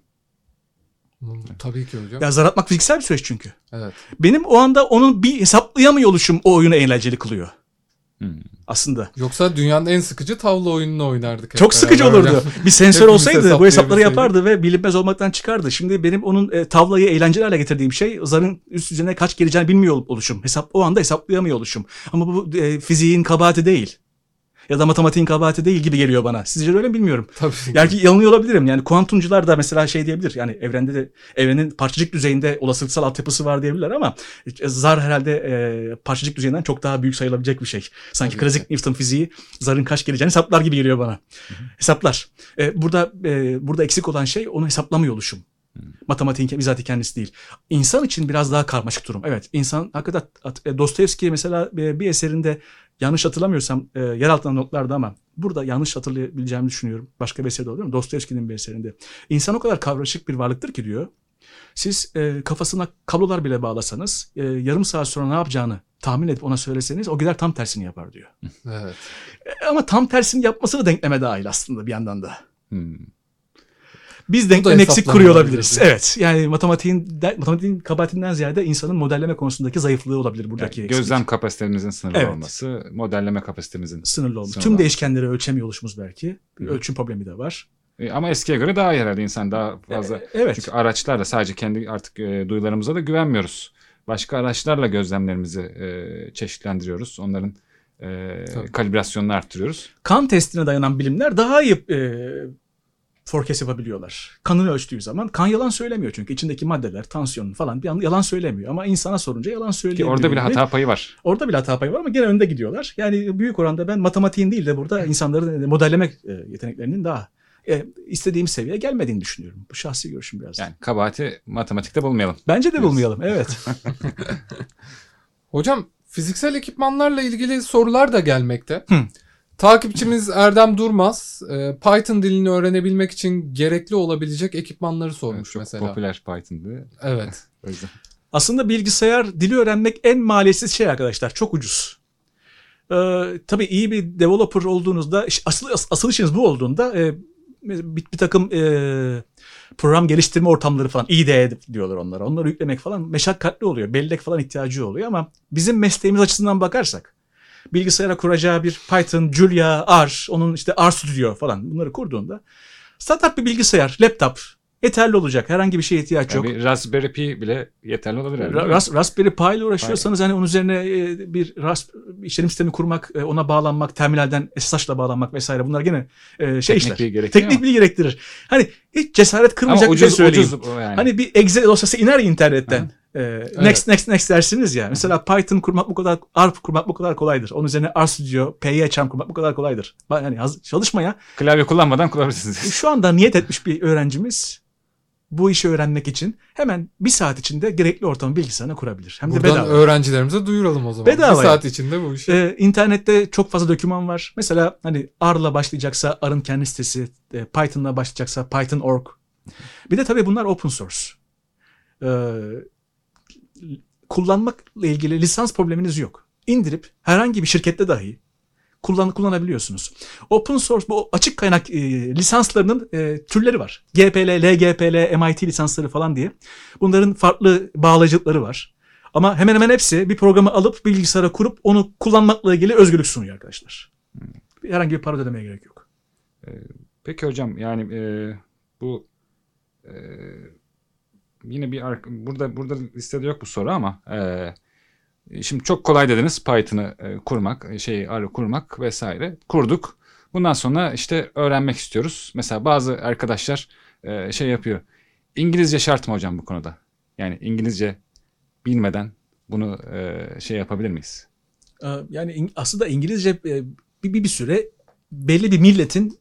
Tabii ki hocam. Ya zar atmak fiziksel bir süreç çünkü. Evet. Benim o anda onun bir hesaplayamıyor oluşum o oyunu eğlenceli kılıyor. Hmm. Aslında. Yoksa dünyanın en sıkıcı tavla oyununu oynardık. hep Çok sıkıcı olurdu. hocam. Bir sensör olsaydı bu hesapları yapardı ve bilinmez olmaktan çıkardı. Şimdi benim onun e, tavlayı eğlenceli hale getirdiğim şey zarın üst yüzeyine kaç geleceğini bilmiyor oluşum. Hesap o anda hesaplayamıyor oluşum. Ama bu e, fiziğin kabahati değil. Ya da matematiğin kabahati değil gibi geliyor bana. Sizce öyle mi bilmiyorum. Tabii ki. Yani yanılıyor olabilirim. Yani kuantumcular da mesela şey diyebilir. Yani evrende de evrenin parçacık düzeyinde olasılıksal altyapısı var diyebilirler ama e, zar herhalde e, parçacık düzeyinden çok daha büyük sayılabilecek bir şey. Sanki Tabii klasik Newton fiziği zarın kaç geleceğini hesaplar gibi geliyor bana. Hesaplar. E, burada e, burada eksik olan şey onu hesaplamıyor oluşum. Matematiğin bizatihi kendisi değil. İnsan için biraz daha karmaşık durum. Evet insan hakikaten at- e, Dostoyevski mesela e, bir eserinde yanlış hatırlamıyorsam e, yer altında notlarda ama burada yanlış hatırlayabileceğimi düşünüyorum. Başka bir eserde oluyor mu? Dostoyevski'nin bir eserinde. İnsan o kadar karmaşık bir varlıktır ki diyor. Siz e, kafasına kablolar bile bağlasanız e, yarım saat sonra ne yapacağını tahmin edip ona söyleseniz o gider tam tersini yapar diyor. Evet. E, ama tam tersini yapması da denkleme dahil aslında bir yandan da. Hmm. Biz denklem eksik kuruyor olabiliriz. olabilir. Evet. Yani matematiğin de- matematiğin kabahatinden ziyade insanın modelleme konusundaki zayıflığı olabilir buradaki Yani eksiklik. gözlem kapasitemizin sınırlı Evet. olması, modelleme kapasitemizin. sınırlı. Sınırlı Tüm değişkenleri ölçemiyor oluşumuz belki. Bir Hı. ölçüm problemi de var. E, Ama eskiye göre daha iyi herhalde insan daha fazla. E, evet. Çünkü araçlarla sadece kendi artık e, duyularımıza da güvenmiyoruz. Başka araçlarla gözlemlerimizi e, çeşitlendiriyoruz. Onların e, Tabii. kalibrasyonunu arttırıyoruz. kan testine dayanan bilimler daha iyi e, forecast yapabiliyorlar. Kanını ölçtüğü zaman kan yalan söylemiyor çünkü içindeki maddeler, tansiyon falan bir an yalan söylemiyor ama insana sorunca yalan Ki söylüyor. orada bile hata payı var. Orada bile hata payı var ama gene önde gidiyorlar. Yani büyük oranda ben matematiğin değil de burada insanların modelleme e, yeteneklerinin daha e, istediğim seviyeye gelmediğini düşünüyorum. Bu şahsi görüşüm biraz. Yani kabahati matematikte bulmayalım. Bence de bulmayalım. Evet. [laughs] [laughs] Hocam fiziksel ekipmanlarla ilgili sorular da gelmekte. Hı. Takipçimiz Erdem Durmaz e, Python dilini öğrenebilmek için gerekli olabilecek ekipmanları Evet, sormuş çok mesela. popüler Python'dı. Evet. [laughs] O yüzden. Aslında bilgisayar dili öğrenmek en maliyetsiz şey arkadaşlar. Çok ucuz. Ee, tabii iyi bir developer olduğunuzda asıl as- asıl işiniz bu olduğunda e, bir, bir takım e, program geliştirme ortamları falan IDE diyorlar onlara. Onları yüklemek falan meşakkatli oluyor. Bellek falan ihtiyacı oluyor ama bizim mesleğimiz açısından bakarsak bilgisayara kuracağı bir Python, Julia, R, onun işte R Studio falan bunları kurduğunda standart bir bilgisayar, laptop yeterli olacak. Herhangi bir şeye ihtiyaç yok. Yani bir Raspberry Pi bile yeterli olabilir. Ra- Ras- Raspberry Pi ile uğraşıyorsanız hani onun üzerine e, bir ras işletim sistemi kurmak, e, ona bağlanmak, terminalden SSH'la bağlanmak vesaire bunlar gene e, şey Teknik işler. bilgi Teknik bilgi gerektirir. Hani hiç cesaret kırmayacak Ama bir şey ucuz, söyleyeyim. ucuz yani. Hani bir Excel dosyası iner internetten. E, Next next next dersiniz ya. Mesela Python kurmak bu kadar, R kurmak bu kadar kolaydır. Onun üzerine RStudio, PyCharm kurmak bu kadar kolaydır. Yani çalışmaya Klavye kullanmadan kullanabilirsiniz. şu anda niyet etmiş bir öğrencimiz bu işi öğrenmek için hemen bir saat içinde gerekli ortamı bilgisayarına kurabilir. Hem de Buradan bedava. öğrencilerimize duyuralım o zaman. Bedava Bir saat içinde bu işi. Ee, internette çok fazla doküman var. Mesela hani R'la başlayacaksa R'ın kendi sitesi, e, Python'la başlayacaksa Python.org. Bir de tabii bunlar open source. Ee, kullanmakla ilgili lisans probleminiz yok. İndirip herhangi bir şirkette dahi kullan kullanabiliyorsunuz. Open source bu açık kaynak e, lisanslarının e, türleri var. GPL, LGPL, MIT lisansları falan diye. Bunların farklı bağlayıcılıkları var. Ama hemen hemen hepsi bir programı alıp bilgisayara kurup onu kullanmakla ilgili özgürlük sunuyor arkadaşlar. Herhangi bir para ödemeye gerek yok. Peki hocam yani e, bu e, yine bir burada burada listede yok bu soru ama e, şimdi çok kolay dediniz Python'ı e, kurmak, e, şeyi arı kurmak vesaire. Kurduk. Bundan sonra işte öğrenmek istiyoruz. Mesela bazı arkadaşlar e, şey yapıyor. İngilizce şart mı hocam bu konuda? Yani İngilizce bilmeden bunu e, şey yapabilir miyiz? Yani aslında İngilizce e, bir, bir, bir süre belli bir milletin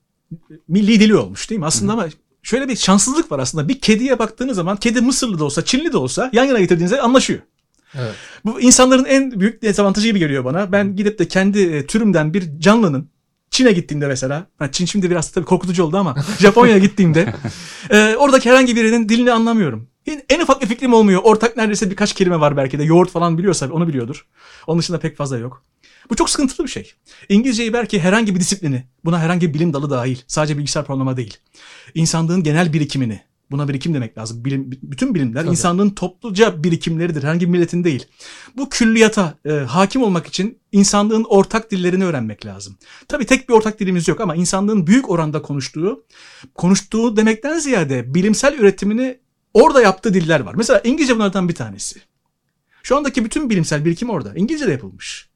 milli dili olmuş değil mi? Aslında ama şöyle bir şanssızlık var aslında. Bir kediye baktığınız zaman kedi Mısırlı da olsa Çinli de olsa yan yana getirdiğinizde anlaşıyor. Evet. Bu insanların en büyük dezavantajı gibi geliyor bana. Ben gidip de kendi e, türümden bir canlının Çin'e gittiğimde mesela, Çin şimdi biraz tabii korkutucu oldu ama [laughs] Japonya'ya gittiğimde [laughs] e, oradaki herhangi birinin dilini anlamıyorum. En, ufak bir fikrim olmuyor. Ortak neredeyse birkaç kelime var belki de. Yoğurt falan biliyorsa onu biliyordur. Onun dışında pek fazla yok. Bu çok sıkıntılı bir şey. İngilizceyi belki herhangi bir disiplini, buna herhangi bir bilim dalı dahil, sadece bilgisayar programlama değil. İnsanlığın genel birikimini, buna birikim demek lazım. Bilim, bütün bilimler Tabii. insanlığın topluca birikimleridir. Herhangi bir milletin değil. Bu külliyata e, hakim olmak için insanlığın ortak dillerini öğrenmek lazım. Tabii tek bir ortak dilimiz yok ama insanlığın büyük oranda konuştuğu, konuştuğu demekten ziyade bilimsel üretimini orada yaptığı diller var. Mesela İngilizce bunlardan bir tanesi. Şu andaki bütün bilimsel birikim orada. İngilizce de yapılmış.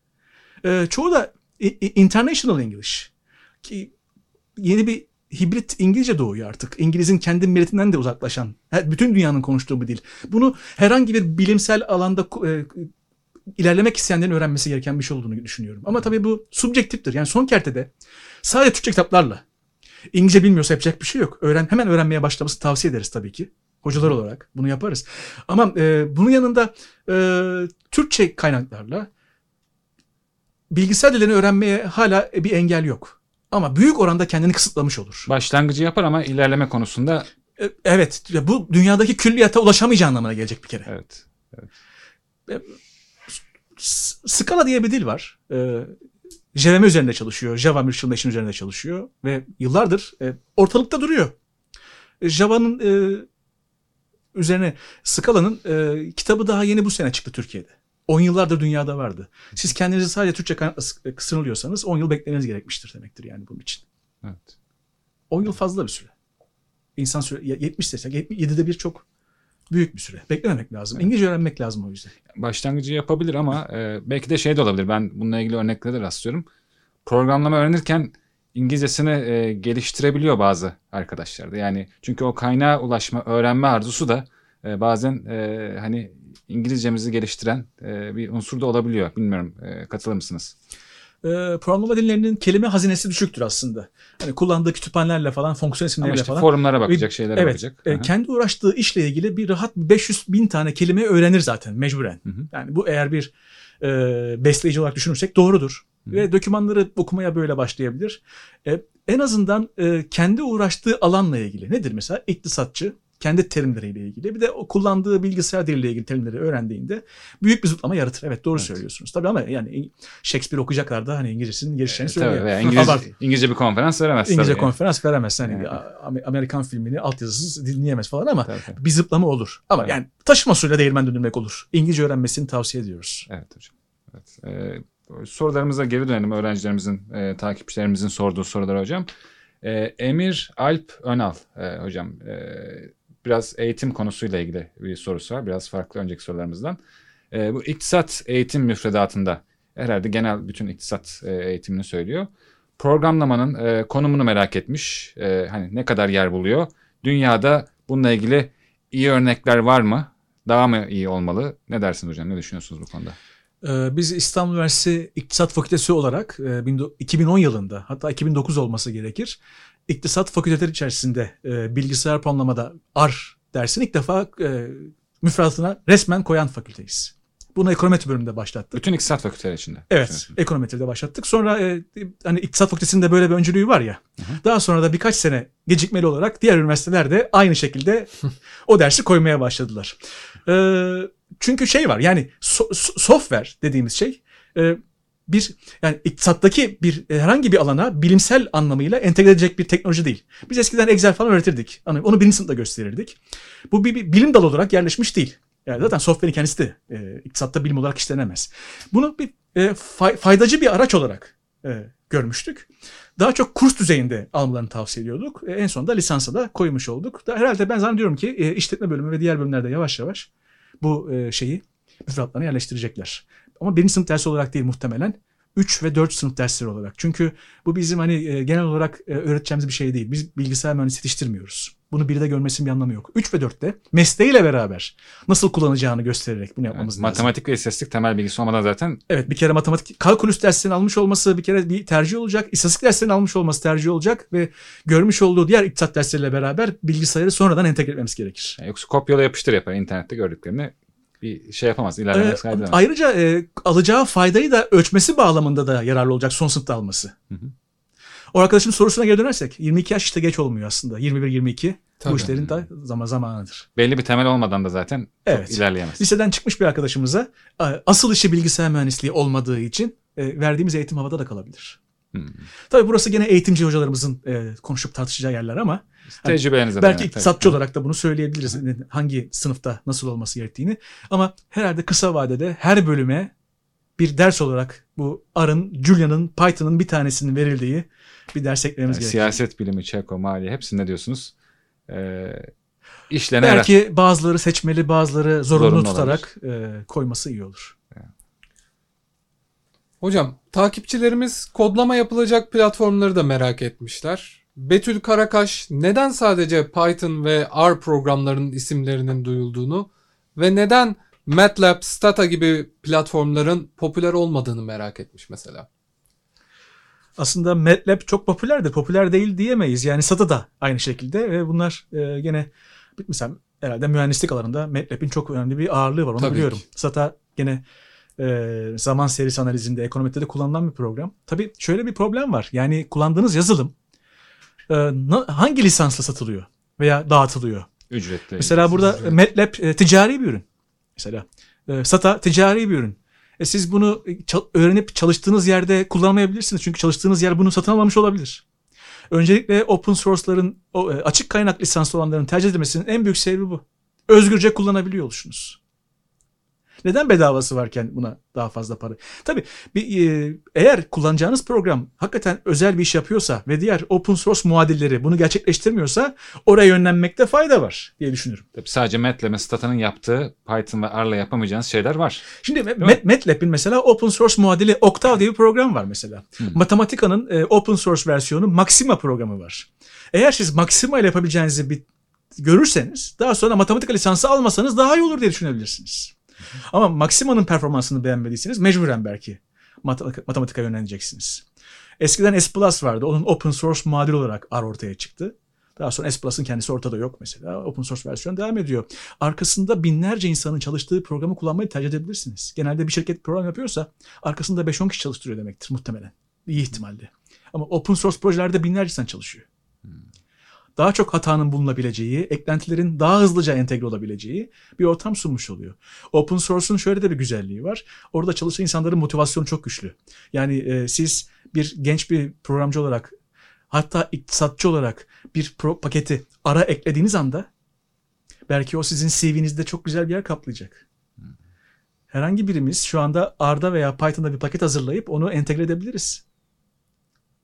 Ee, çoğu da international English. Ki yeni bir hibrit İngilizce doğuyor artık. İngiliz'in kendi milletinden de uzaklaşan, bütün dünyanın konuştuğu bir dil. Bunu herhangi bir bilimsel alanda e, ilerlemek isteyenlerin öğrenmesi gereken bir şey olduğunu düşünüyorum. Ama tabii bu subjektiftir. Yani son kertede sadece Türkçe kitaplarla İngilizce bilmiyorsa yapacak bir şey yok. Öğren hemen öğrenmeye başlaması tavsiye ederiz tabii ki. Hocalar olarak bunu yaparız. Ama e, bunun yanında e, Türkçe kaynaklarla bilgisayar dillerini öğrenmeye hala bir engel yok. Ama büyük oranda kendini kısıtlamış olur. Başlangıcı yapar ama ilerleme konusunda E, Evet, bu dünyadaki külliyata ulaşamayacağı anlamına gelecek bir kere. evet. S- Scala diye bir dil var. Ee, JVM üzerinde çalışıyor. Java Virtual Machine üzerinde çalışıyor. Ve yıllardır e, ortalıkta duruyor. E, Java'nın e, üzerine Scala'nın e, kitabı daha yeni bu sene çıktı Türkiye'de. 10 yıllardır dünyada vardı. Siz kendinizi sadece Türkçe sınırlıyorsanız 10 yıl beklemeniz gerekmiştir demektir yani bunun için. Evet. 10 yıl fazla bir süre. İnsan süre 70 desek 7'de bir çok büyük bir süre. Beklememek lazım. İngilizce öğrenmek lazım o yüzden. başlangıcı yapabilir ama e, belki de şey de olabilir. Ben bununla ilgili örneklere de rastlıyorum. Programlama öğrenirken İngilizcesini e, geliştirebiliyor bazı arkadaşlar da. Yani çünkü o kaynağa ulaşma, öğrenme arzusu da e, bazen e, hani İngilizcemizi geliştiren e, bir unsur da olabiliyor. Bilmiyorum e, katılır mısınız? e, programlama dillerinin kelime hazinesi düşüktür aslında. Hani kullandığı kütüphanelerle falan, fonksiyon isimleriyle işte falan. forumlara bakacak, şeylere evet, bakacak. e, Aha. kendi uğraştığı işle ilgili bir rahat 500 bin tane kelime öğrenir zaten mecburen. Hı hı. Yani bu eğer bir e, besleyici olarak düşünürsek doğrudur. Hı. Ve dokümanları okumaya böyle başlayabilir. E, en azından e, kendi uğraştığı alanla ilgili. Nedir mesela? İktisatçı, kendi terimleriyle ilgili. Bir de o kullandığı bilgisayar diliyle ilgili terimleri öğrendiğinde büyük bir zıplama yaratır. Evet doğru Evet. söylüyorsunuz. Tabii ama yani Shakespeare okuyacaklar da hani İngilizcesinin gelişeceğini E, Tabii söylüyor. veya İngiliz, Abart. İngilizce bir konferans veremez. İngilizce tabii. konferans veremez. Hani. Amer- Amerikan filmini altyazısız dinleyemez falan ama Tabii, tabii. bir zıplama olur. Ama Evet. yani taşıma suyla değirmen döndürmek olur. İngilizce öğrenmesini tavsiye ediyoruz. Evet hocam. Evet. Ee, sorularımıza geri dönelim öğrencilerimizin, e, takipçilerimizin sorduğu sorulara hocam. Ee, Emir Alp Önal e, hocam e, biraz eğitim konusuyla ilgili bir sorusu var. Biraz farklı önceki sorularımızdan. E, bu iktisat eğitim müfredatında herhalde genel bütün iktisat e, eğitimini söylüyor. Programlamanın e, konumunu merak etmiş. E, hani ne kadar yer buluyor? Dünyada bununla ilgili iyi örnekler var mı? Daha mı iyi olmalı? Ne dersiniz hocam? Ne düşünüyorsunuz bu konuda? Ee, Biz İstanbul Üniversitesi İktisat Fakültesi olarak e, bin- 2010 yılında hatta 2009 olması gerekir. İktisat fakülteleri içerisinde e, bilgisayar programlamada R dersini ilk defa e, müfredatına resmen koyan fakülteyiz. Bunu ekonometri bölümünde başlattık. Bütün iktisat fakülteleri içinde. Evet, ekonometride başlattık. Sonra e, hani iktisat fakültesinde böyle bir öncülüğü var ya. Daha sonra da birkaç sene gecikmeli olarak diğer üniversiteler de aynı şekilde [laughs] o dersi koymaya başladılar. E, çünkü şey var yani so- so- software dediğimiz şey e, bir yani iktisattaki bir e, herhangi bir alana bilimsel anlamıyla entegre edecek bir teknoloji değil. Biz eskiden Excel falan öğretirdik. Hani onu birinci sınıfta gösterirdik. Bu bir, bir bilim dalı olarak yerleşmiş değil. Yani zaten software'in kendisi de e, iktisatta bilim olarak işlenemez. Bunu bir e, fay- faydacı bir araç olarak e, görmüştük. Daha çok kurs düzeyinde almalarını tavsiye ediyorduk. E, en sonunda lisansa da koymuş olduk. Da herhalde ben zannediyorum ki e, işletme bölümü ve diğer bölümlerde yavaş yavaş bu e, şeyi müfredatlarına yerleştirecekler. Ama birinci sınıf dersi olarak değil muhtemelen. 3 ve 4 sınıf dersleri olarak. Çünkü bu bizim hani e, genel olarak e, öğreteceğimiz bir şey değil. Biz bilgisayar mühendisi yetiştirmiyoruz. Bunu bir de görmesinin bir anlamı yok. 3 ve 4'te mesleğiyle beraber nasıl kullanacağını göstererek bunu Yani yapmamız lazım. matematik ve istatistik temel bilgisi olmadan zaten Evet bir kere matematik kalkülüs derslerini almış olması bir kere bir tercih olacak. İstatistik derslerini almış olması tercih olacak ve görmüş olduğu diğer iktisat dersleriyle beraber bilgisayarı sonradan entegre etmemiz gerekir. yani yoksa kopyala yapıştır yapar internette gördüklerini bir şey yapamaz. ilerlemez Ee, kaydedemez. ayrıca e, alacağı faydayı da ölçmesi bağlamında da yararlı olacak son sınıfta alması. Hı hı. O arkadaşın sorusuna geri dönersek 22 yaş işte geç olmuyor aslında. 21-22 Tabii. bu işlerin de zaman zamanıdır. Belli bir temel olmadan da zaten Evet. ilerleyemez. Liseden çıkmış bir arkadaşımıza asıl işi bilgisayar mühendisliği olmadığı için e, verdiğimiz eğitim havada da kalabilir. Hmm. Tabii burası gene eğitimci hocalarımızın e, konuşup tartışacağı yerler ama Tecrübelerinize belki dayanak, iktisatçı olarak da bunu söyleyebiliriz. Hangi sınıfta nasıl olması gerektiğini. Ama herhalde kısa vadede her bölüme bir ders olarak bu R'ın, Julia'nın, Python'ın bir tanesinin verildiği bir ders eklememiz Yani gerekiyor. siyaset bilimi, çeko, maliye hepsinde diyorsunuz. Ee, işlene yarar. Belki bazıları seçmeli, bazıları zorunlu Zorunlu tutarak e, koyması iyi olur. Hocam takipçilerimiz kodlama yapılacak platformları da merak etmişler. Betül Karakaş neden sadece Python ve R programlarının isimlerinin duyulduğunu ve neden MATLAB, Stata gibi platformların popüler olmadığını merak etmiş mesela. Aslında MATLAB çok popülerdir. Popüler değil diyemeyiz. Yani SATA da aynı şekilde ve bunlar e, gene mesela herhalde mühendislik alanında MATLAB'in çok önemli bir ağırlığı var. Onu Tabii biliyorum. ki. SATA gene e, zaman serisi analizinde, ekonometride kullanılan bir program. Tabii şöyle bir problem var. Yani kullandığınız yazılım e, hangi lisansla satılıyor veya dağıtılıyor? Ücretli. Mesela burada ücretsiz. MATLAB e, ticari bir ürün. Mesela e, SATA ticari bir ürün. E, siz bunu e, öğrenip çalıştığınız yerde kullanmayabilirsiniz. Çünkü çalıştığınız yer bunu satın almamış olabilir. Öncelikle open source'ların, e, açık kaynak lisanslı olanların tercih edilmesinin en büyük sebebi bu. Özgürce kullanabiliyor oluşunuz. Neden bedavası varken buna daha fazla para? Tabii bir, e, eğer kullanacağınız program hakikaten özel bir iş yapıyorsa ve diğer open source muadilleri bunu gerçekleştirmiyorsa oraya yönlenmekte fayda var diye düşünüyorum. Tabii sadece MATLAB ve Stata'nın yaptığı Python ve R'la yapamayacağınız şeyler var. Şimdi? Mat- MATLAB'in mesela open source muadili Octave diye bir program var mesela. Matematika'nın e, open source versiyonu Maxima programı var. Eğer siz Maxima ile yapabileceğinizi bir görürseniz daha sonra matematika lisansı almasanız daha iyi olur diye düşünebilirsiniz. Ama Maxima'nın performansını beğenmediyseniz mecburen belki matematika, matematika yönleneceksiniz. Eskiden S Plus vardı. Onun open source muadil olarak R ortaya çıktı. Daha sonra S Plus'ın kendisi ortada yok mesela. Open source versiyon devam ediyor. Arkasında binlerce insanın çalıştığı programı kullanmayı tercih edebilirsiniz. Genelde bir şirket program yapıyorsa arkasında 5-10 kişi çalıştırıyor demektir muhtemelen. İyi ihtimalle. Ama open source projelerde binlerce insan çalışıyor. Daha çok hatanın bulunabileceği, eklentilerin daha hızlıca entegre olabileceği bir ortam sunmuş oluyor. Open source'un şöyle de bir güzelliği var. Orada çalışan insanların motivasyonu çok güçlü. Yani e, siz bir genç bir programcı olarak hatta iktisatçı olarak bir pro paketi ara eklediğiniz anda belki o sizin CV'nizde çok güzel bir yer kaplayacak. Herhangi birimiz şu anda R'da veya Python'da bir paket hazırlayıp onu entegre edebiliriz.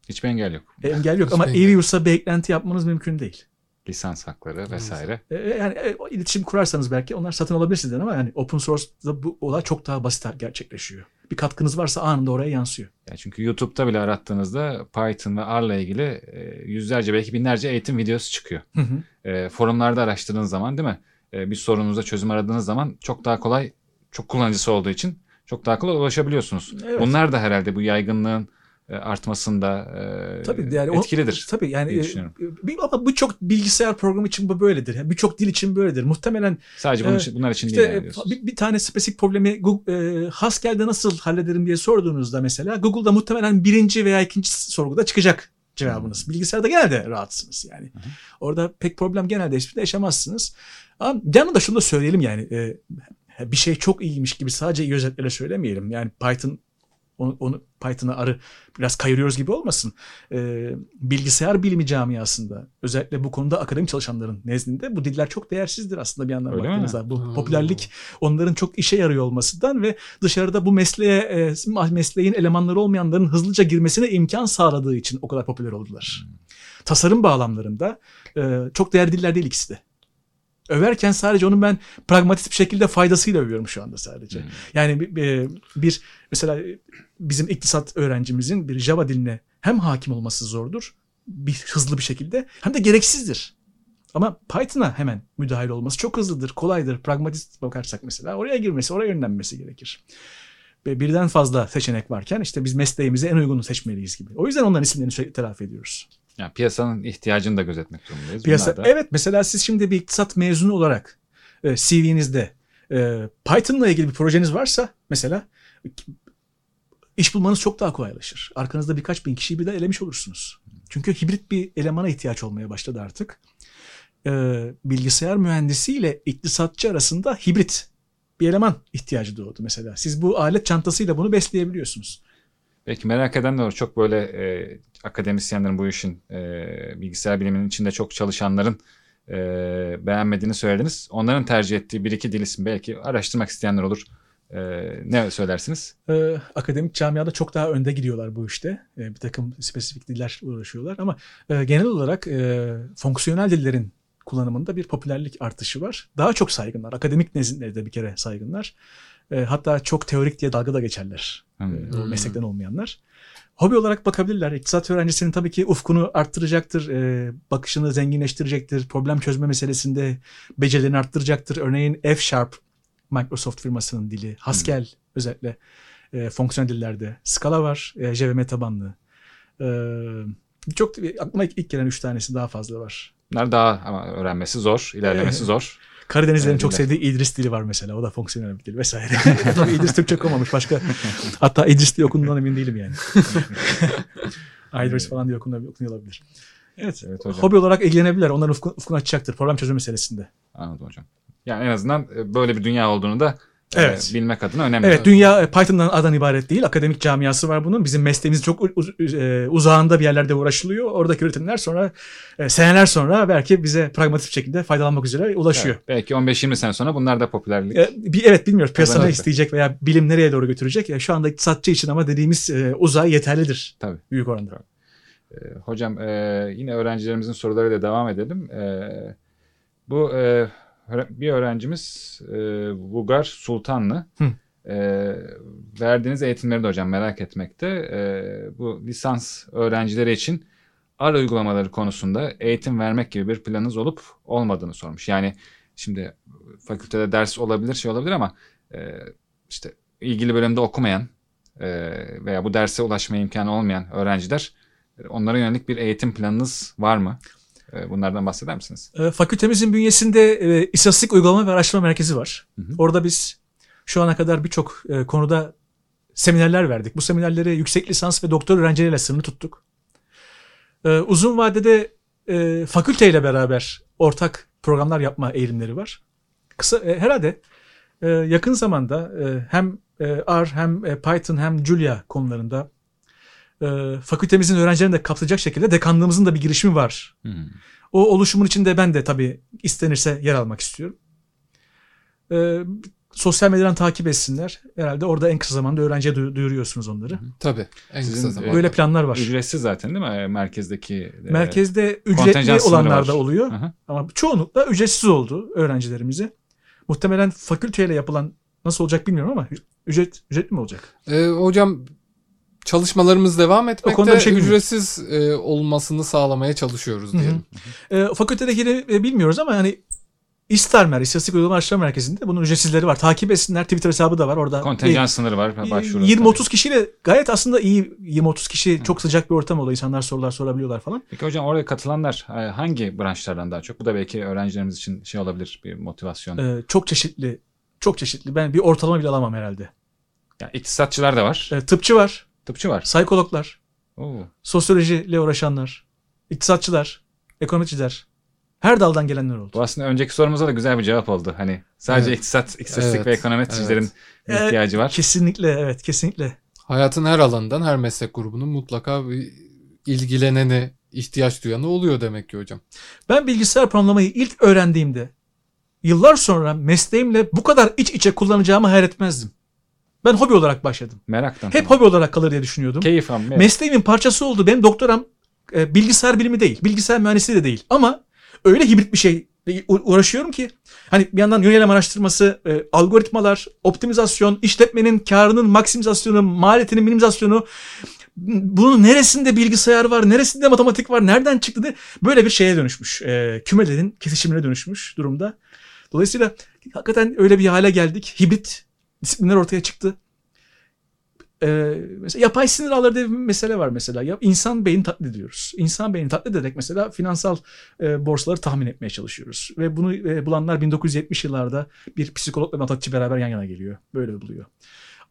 Hiçbir engel yok. E, engel yok Hiçbir ama engel yok. EVUS'a bir eklenti yapmanız mümkün değil. Lisans hakları vesaire. E, yani e, iletişim kurarsanız belki onlar satın alabilirsiniz ama yani open source'da bu olay çok daha basit gerçekleşiyor. Bir katkınız varsa anında oraya yansıyor. Yani çünkü YouTube'da bile arattığınızda Python ve R'la ilgili e, yüzlerce belki binlerce eğitim videosu çıkıyor. Hı hı. E, forumlarda araştırdığınız zaman değil mi? E, bir sorunuza çözüm aradığınız zaman çok daha kolay, çok kullanıcısı olduğu için çok daha kolay ulaşabiliyorsunuz. Evet. Bunlar da herhalde bu yaygınlığın artmasında e, Tabii yani o- etkilidir. Tabii yani diye e, düşünüyorum. ama birçok bilgisayar programı için bu böyledir. Yani Birçok dil için böyledir. Muhtemelen Sadece bunun için, bunlar için işte değil. e, yani diyorsunuz. bir, bir tane spesifik problemi Google, e, Haskell'de nasıl hallederim diye sorduğunuzda mesela Google'da muhtemelen birinci veya ikinci sorguda çıkacak cevabınız. Bilgisayarda genelde rahatsınız yani. Orada pek problem genelde hiçbirinde yaşamazsınız. Ama yanında şunu da söyleyelim yani e, bir şey çok iyiymiş gibi sadece iyi özetlerle söylemeyelim. Yani Python onu, onu Python'a arı biraz kayırıyoruz gibi olmasın. Ee, bilgisayar bilimi camiasında özellikle bu konuda akademik çalışanların nezdinde bu diller çok değersizdir aslında bir yandan Öyle mi? baktığınızda. Bu Hmm. popülerlik onların çok işe yarıyor olmasından ve dışarıda bu mesleğe e, mesleğin elemanları olmayanların hızlıca girmesine imkan sağladığı için o kadar popüler oldular. Tasarım bağlamlarında e, çok değerli diller değil ikisi de. Överken sadece onun ben pragmatist bir şekilde faydasıyla övüyorum şu anda sadece. Hmm. Yani bir, bir- bir mesela bizim iktisat öğrencimizin bir Java diline hem hakim olması zordur bir hızlı bir şekilde hem de gereksizdir. Ama Python'a hemen müdahil olması çok hızlıdır, kolaydır. Pragmatist bakarsak mesela oraya girmesi, oraya yönlenmesi gerekir. Ve birden fazla seçenek varken işte biz mesleğimize en uygunu seçmeliyiz gibi. O yüzden onların isimlerini sürekli telafi ediyoruz. Yani piyasanın ihtiyacını da gözetmek durumundayız. Piyasa, Bunlar da- evet mesela siz şimdi bir iktisat mezunu olarak e, CV'nizde e, Python'la ilgili bir projeniz varsa mesela iş bulmanız çok daha kolaylaşır. Arkanızda birkaç bin kişiyi bir de elemiş olursunuz. Çünkü hibrit bir elemana ihtiyaç olmaya başladı artık. Ee, bilgisayar mühendisiyle iktisatçı arasında hibrit bir eleman ihtiyacı doğdu mesela. Siz bu alet çantasıyla bunu besleyebiliyorsunuz. Belki merak eden de olur. Çok böyle e, akademisyenlerin bu işin e, bilgisayar biliminin içinde çok çalışanların e, beğenmediğini söylediniz. Onların tercih ettiği bir iki dil isim belki araştırmak isteyenler olur. E, ne söylersiniz? Ee, akademik camiada çok daha önde gidiyorlar bu işte. Ee, bir takım spesifik diller uğraşıyorlar ama e, genel olarak e, fonksiyonel dillerin kullanımında bir popülerlik artışı var. Daha çok saygınlar. Akademik nezdinde de bir kere saygınlar. E, hatta çok teorik diye dalga da geçerler. Hmm. E, o meslekten olmayanlar. Hobi olarak bakabilirler. İktisat öğrencisinin tabii ki ufkunu arttıracaktır. E, bakışını zenginleştirecektir. Problem çözme meselesinde becerilerini arttıracaktır. Örneğin F Sharp Microsoft firmasının dili. Haskell özellikle e, fonksiyonel dillerde. Scala var. E, JVM tabanlı. E, çok aklıma ilk, ilk gelen üç tanesi daha fazla var. Bunlar daha ama öğrenmesi zor, ilerlemesi zor. Karadenizlerin Evet, çok sevdiği İdris dili var mesela. O da fonksiyonel bir dil vesaire. [laughs] Tabii İdris Türkçe okumamış. Başka hatta İdris diye okunduğundan emin değilim yani. [laughs] İdris falan diye okunuyor, okunuyor olabilir. Evet. Evet hocam. Hobi olarak ilgilenebilirler. Onların ufku, ufkunu açacaktır. Problem çözme meselesinde. Anladım hocam. Yani en azından e, böyle bir dünya olduğunu da e, Evet. bilmek adına önemli. Evet dünya e, Python'dan adan ibaret değil. Akademik camiası var bunun. Bizim mesleğimiz çok uz- e, uzağında bir yerlerde uğraşılıyor. Oradaki üretimler sonra e, seneler sonra belki bize pragmatik şekilde faydalanmak üzere ulaşıyor. Evet, belki 15-20 sene sonra bunlar da popülerlik. E, bir, evet bilmiyoruz piyasa ne isteyecek veya bilim nereye doğru götürecek. E, şu anda iktisatçı için ama dediğimiz e, uzay yeterlidir. Tabii. Büyük oranda. E, Hocam e, yine öğrencilerimizin sorularıyla devam edelim. E, bu e, bir öğrencimiz e, Vugar Sultanlı. Hı. E, verdiğiniz eğitimleri de hocam merak etmekte. E, bu lisans öğrencileri için AR uygulamaları konusunda eğitim vermek gibi bir planınız olup olmadığını sormuş. Yani şimdi fakültede ders olabilir şey olabilir ama e, işte ilgili bölümde okumayan e, veya bu derse ulaşmaya imkanı olmayan öğrenciler e, onlara yönelik bir eğitim planınız var mı? E, Bunlardan bahseder misiniz? E, fakültemizin bünyesinde e, istatistik uygulama ve araştırma merkezi var. Hı hı. Orada biz şu ana kadar birçok e, konuda seminerler verdik. Bu seminerleri yüksek lisans ve doktor öğrencileriyle sınırlı tuttuk. E, uzun vadede e, fakülteyle beraber ortak programlar yapma eğilimleri var. Kısa herhalde yakın zamanda hem R hem Python hem Julia konularında e, fakültemizin öğrencilerini de kapsayacak şekilde dekanlığımızın da bir girişimi var. O oluşumun içinde ben de tabii istenirse yer almak istiyorum. Ee, sosyal medyadan takip etsinler. Herhalde orada en kısa zamanda öğrenciye duy- duyuruyorsunuz onları. Tabii. En Sizin, kısa e, zamanda. Böyle planlar var. Ücretsiz zaten değil mi? E, Merkezdeki. e, Merkezde ücretli olanlar var. da oluyor. Hı. Ama çoğunlukla ücretsiz oldu öğrencilerimize. Muhtemelen fakülteyle yapılan nasıl olacak bilmiyorum ama ücret ücretli mi olacak? Ee, hocam çalışmalarımız devam etmekte. O konuda bir şey ücretsiz e, olmasını sağlamaya çalışıyoruz Hı hı. diyelim. E, fakültedekini e, bilmiyoruz ama hani İSTARMER, İstatistik Uygulama Araştırma Merkezi'nde bunun ücretsizleri var. Takip etsinler. Twitter hesabı da var. Orada Kontenjan sınırı var. Başvuru. 20-30 kişiyle gayet aslında iyi 20-30 kişi çok sıcak bir ortam oluyor. İnsanlar sorular sorabiliyorlar falan. Peki hocam oraya katılanlar e, hangi branşlardan daha çok? Bu da belki öğrencilerimiz için şey olabilir bir motivasyon. Ee, çok çeşitli. Çok çeşitli. Ben bir ortalama bile alamam herhalde. Yani iktisatçılar da var. Ee, tıpçı var, Tıpçı var. psikologlar, Oo. sosyolojiyle uğraşanlar, iktisatçılar, ekonomiciler. Her daldan gelenler oldu. Bu aslında önceki sorumuza da güzel bir cevap oldu. Hani sadece Evet. iktisat, istatistik Evet. ve ekonometricilerin Evet. ihtiyacı var. Kesinlikle evet kesinlikle. Hayatın her alanından her meslek grubunun mutlaka bir ilgileneni, ihtiyaç duyanı oluyor demek ki hocam. Ben bilgisayar programlamayı ilk öğrendiğimde yıllar sonra mesleğimle bu kadar iç içe kullanacağımı hayal etmezdim. Ben hobi olarak başladım. Meraktan. Hep hobi olarak kalır diye düşünüyordum. Keyif alma. Evet. Mesleğimin parçası oldu. Benim doktoram e, bilgisayar bilimi değil. Bilgisayar mühendisliği de değil. Ama öyle hibrit bir şey uğraşıyorum ki hani bir yandan yönelim araştırması, e, algoritmalar, optimizasyon, işletmenin karının maksimizasyonu, maliyetinin minimizasyonu bunun neresinde bilgisayar var, neresinde matematik var, nereden çıktı diye böyle bir şeye dönüşmüş. E, kümelerin kesişimine dönüşmüş durumda. Dolayısıyla hakikaten öyle bir hale geldik. Hibrit disiplinler ortaya çıktı. Ee, mesela yapay sinir ağları diye bir mesele var mesela. Ya, insan beyni taklit ediyoruz. İnsan beyni taklit ederek mesela finansal e, borsaları tahmin etmeye çalışıyoruz. Ve bunu e, bulanlar 1970 yıllarda bir psikolog ve matematikçi beraber yan yana geliyor. Böyle buluyor.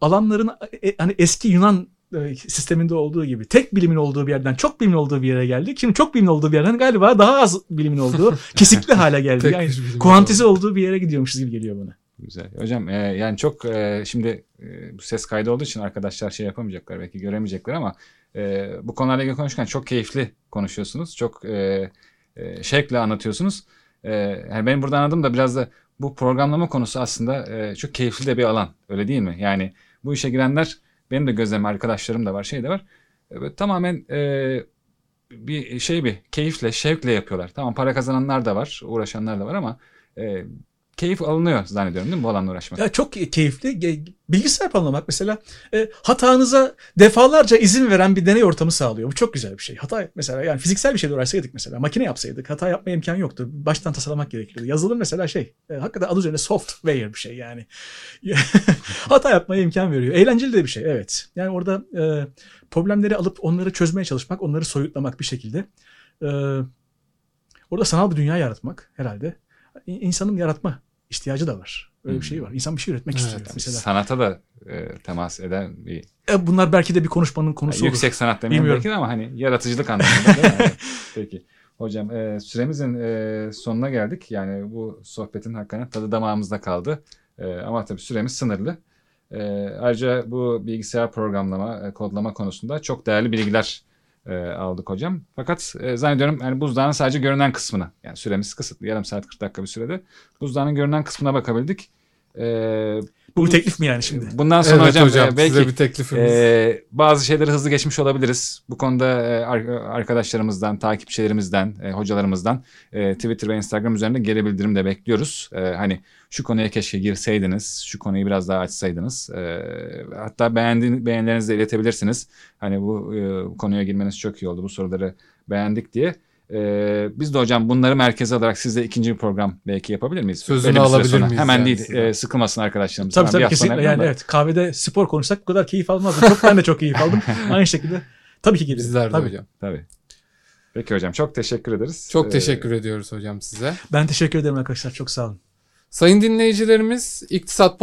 Alanların e, hani eski Yunan e, sisteminde olduğu gibi tek bilimin olduğu bir yerden çok bilimin olduğu bir yere geldik. Şimdi çok bilimin olduğu bir yerden galiba daha az bilimin olduğu [laughs] kesikli hale geldi. Yani kuantize olduğu bir yere gidiyormuşuz gibi geliyor bana. Güzel. Hocam e, yani çok e, şimdi e, ses kaydı olduğu için arkadaşlar şey yapamayacaklar belki göremeyecekler ama e, bu konularla ilgili konuşurken çok keyifli konuşuyorsunuz. Çok e, e, şevkle anlatıyorsunuz. E, yani benim burada anladığım da biraz da bu programlama konusu aslında e, çok keyifli de bir alan. Öyle değil mi? Yani bu işe girenler benim de gözlemim arkadaşlarım da var şey de var. E, tamamen e, bir şey bir keyifle şevkle yapıyorlar. Tamam para kazananlar da var uğraşanlar da var ama e, keyif alınıyor zannediyorum değil mi bu alanla uğraşmak? Ya çok keyifli. Bilgisayar planlamak mesela e, hatanıza defalarca izin veren bir deney ortamı sağlıyor. Bu çok güzel bir şey. Hata mesela yani fiziksel bir şeyle uğraşsaydık mesela makine yapsaydık hata yapma imkanı yoktu. Baştan tasarlamak gerekiyordu. Yazılım mesela şey e, hakikaten adı üzerinde software bir şey yani. [laughs] hata yapmaya imkan veriyor. Eğlenceli de bir şey evet. Yani orada e, problemleri alıp onları çözmeye çalışmak, onları soyutlamak bir şekilde. E, orada sanal bir dünya yaratmak herhalde. İnsanın yaratma ihtiyacı da var. Öyle bir şey var. İnsan bir şey üretmek Evet. istiyor mesela. Sanata da e, temas eden bir E, bunlar belki de bir konuşmanın konusu olur. yüksek sanat Bilmiyorum. belki de ama hani yaratıcılık anlamında değil mi? [laughs] Peki. Hocam e, süremizin e, sonuna geldik. Yani bu sohbetin hakikaten tadı damağımızda kaldı. E, ama tabii süremiz sınırlı. E, ayrıca bu bilgisayar programlama, e, kodlama konusunda çok değerli bilgiler e, aldık hocam. Fakat e, zannediyorum yani buzdağının sadece görünen kısmını, yani süremiz kısıtlı, yarım saat 40 dakika bir sürede buzdağının görünen kısmına bakabildik. E, Bu bir teklif mi yani şimdi? Bundan sonra Evet hocam, hocam, e, belki size bir teklifimiz. ee, bazı şeyleri hızlı geçmiş olabiliriz. Bu konuda e, ar- arkadaşlarımızdan, takipçilerimizden, e, hocalarımızdan e, Twitter ve Instagram üzerinde geri bildirim de bekliyoruz. E, hani şu konuya keşke girseydiniz, şu konuyu biraz daha açsaydınız. E, hatta beğendi, beğenilerinizi de iletebilirsiniz. Hani bu e, konuya girmeniz çok iyi oldu, bu soruları beğendik diye. E, biz de hocam bunları merkeze alarak sizle ikinci bir program belki yapabilir miyiz? Sözünü süre alabilir sonra. miyiz Hemen yani değil, e, sıkılmasın arkadaşlarımız. Tabii tabii kesinlikle. Yani da. evet kahvede spor konuşsak bu kadar keyif almazdım. [laughs] Çok ben de çok keyif aldım. Aynı şekilde tabii ki gelirim. Bizler de Tabii. hocam. Tabii. Peki hocam çok teşekkür ederiz. Çok Ee, teşekkür ediyoruz hocam size. Ben teşekkür ederim arkadaşlar. Çok sağ olun. Sayın dinleyicilerimiz, İktisat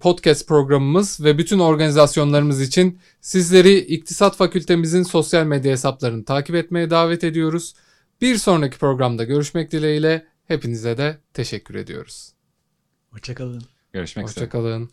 Podcast programımız ve bütün organizasyonlarımız için sizleri İktisat Fakültemizin sosyal medya hesaplarını takip etmeye davet ediyoruz. Bir sonraki programda görüşmek dileğiyle hepinize de teşekkür ediyoruz. Hoşçakalın. Görüşmek üzere. Hoşçakalın.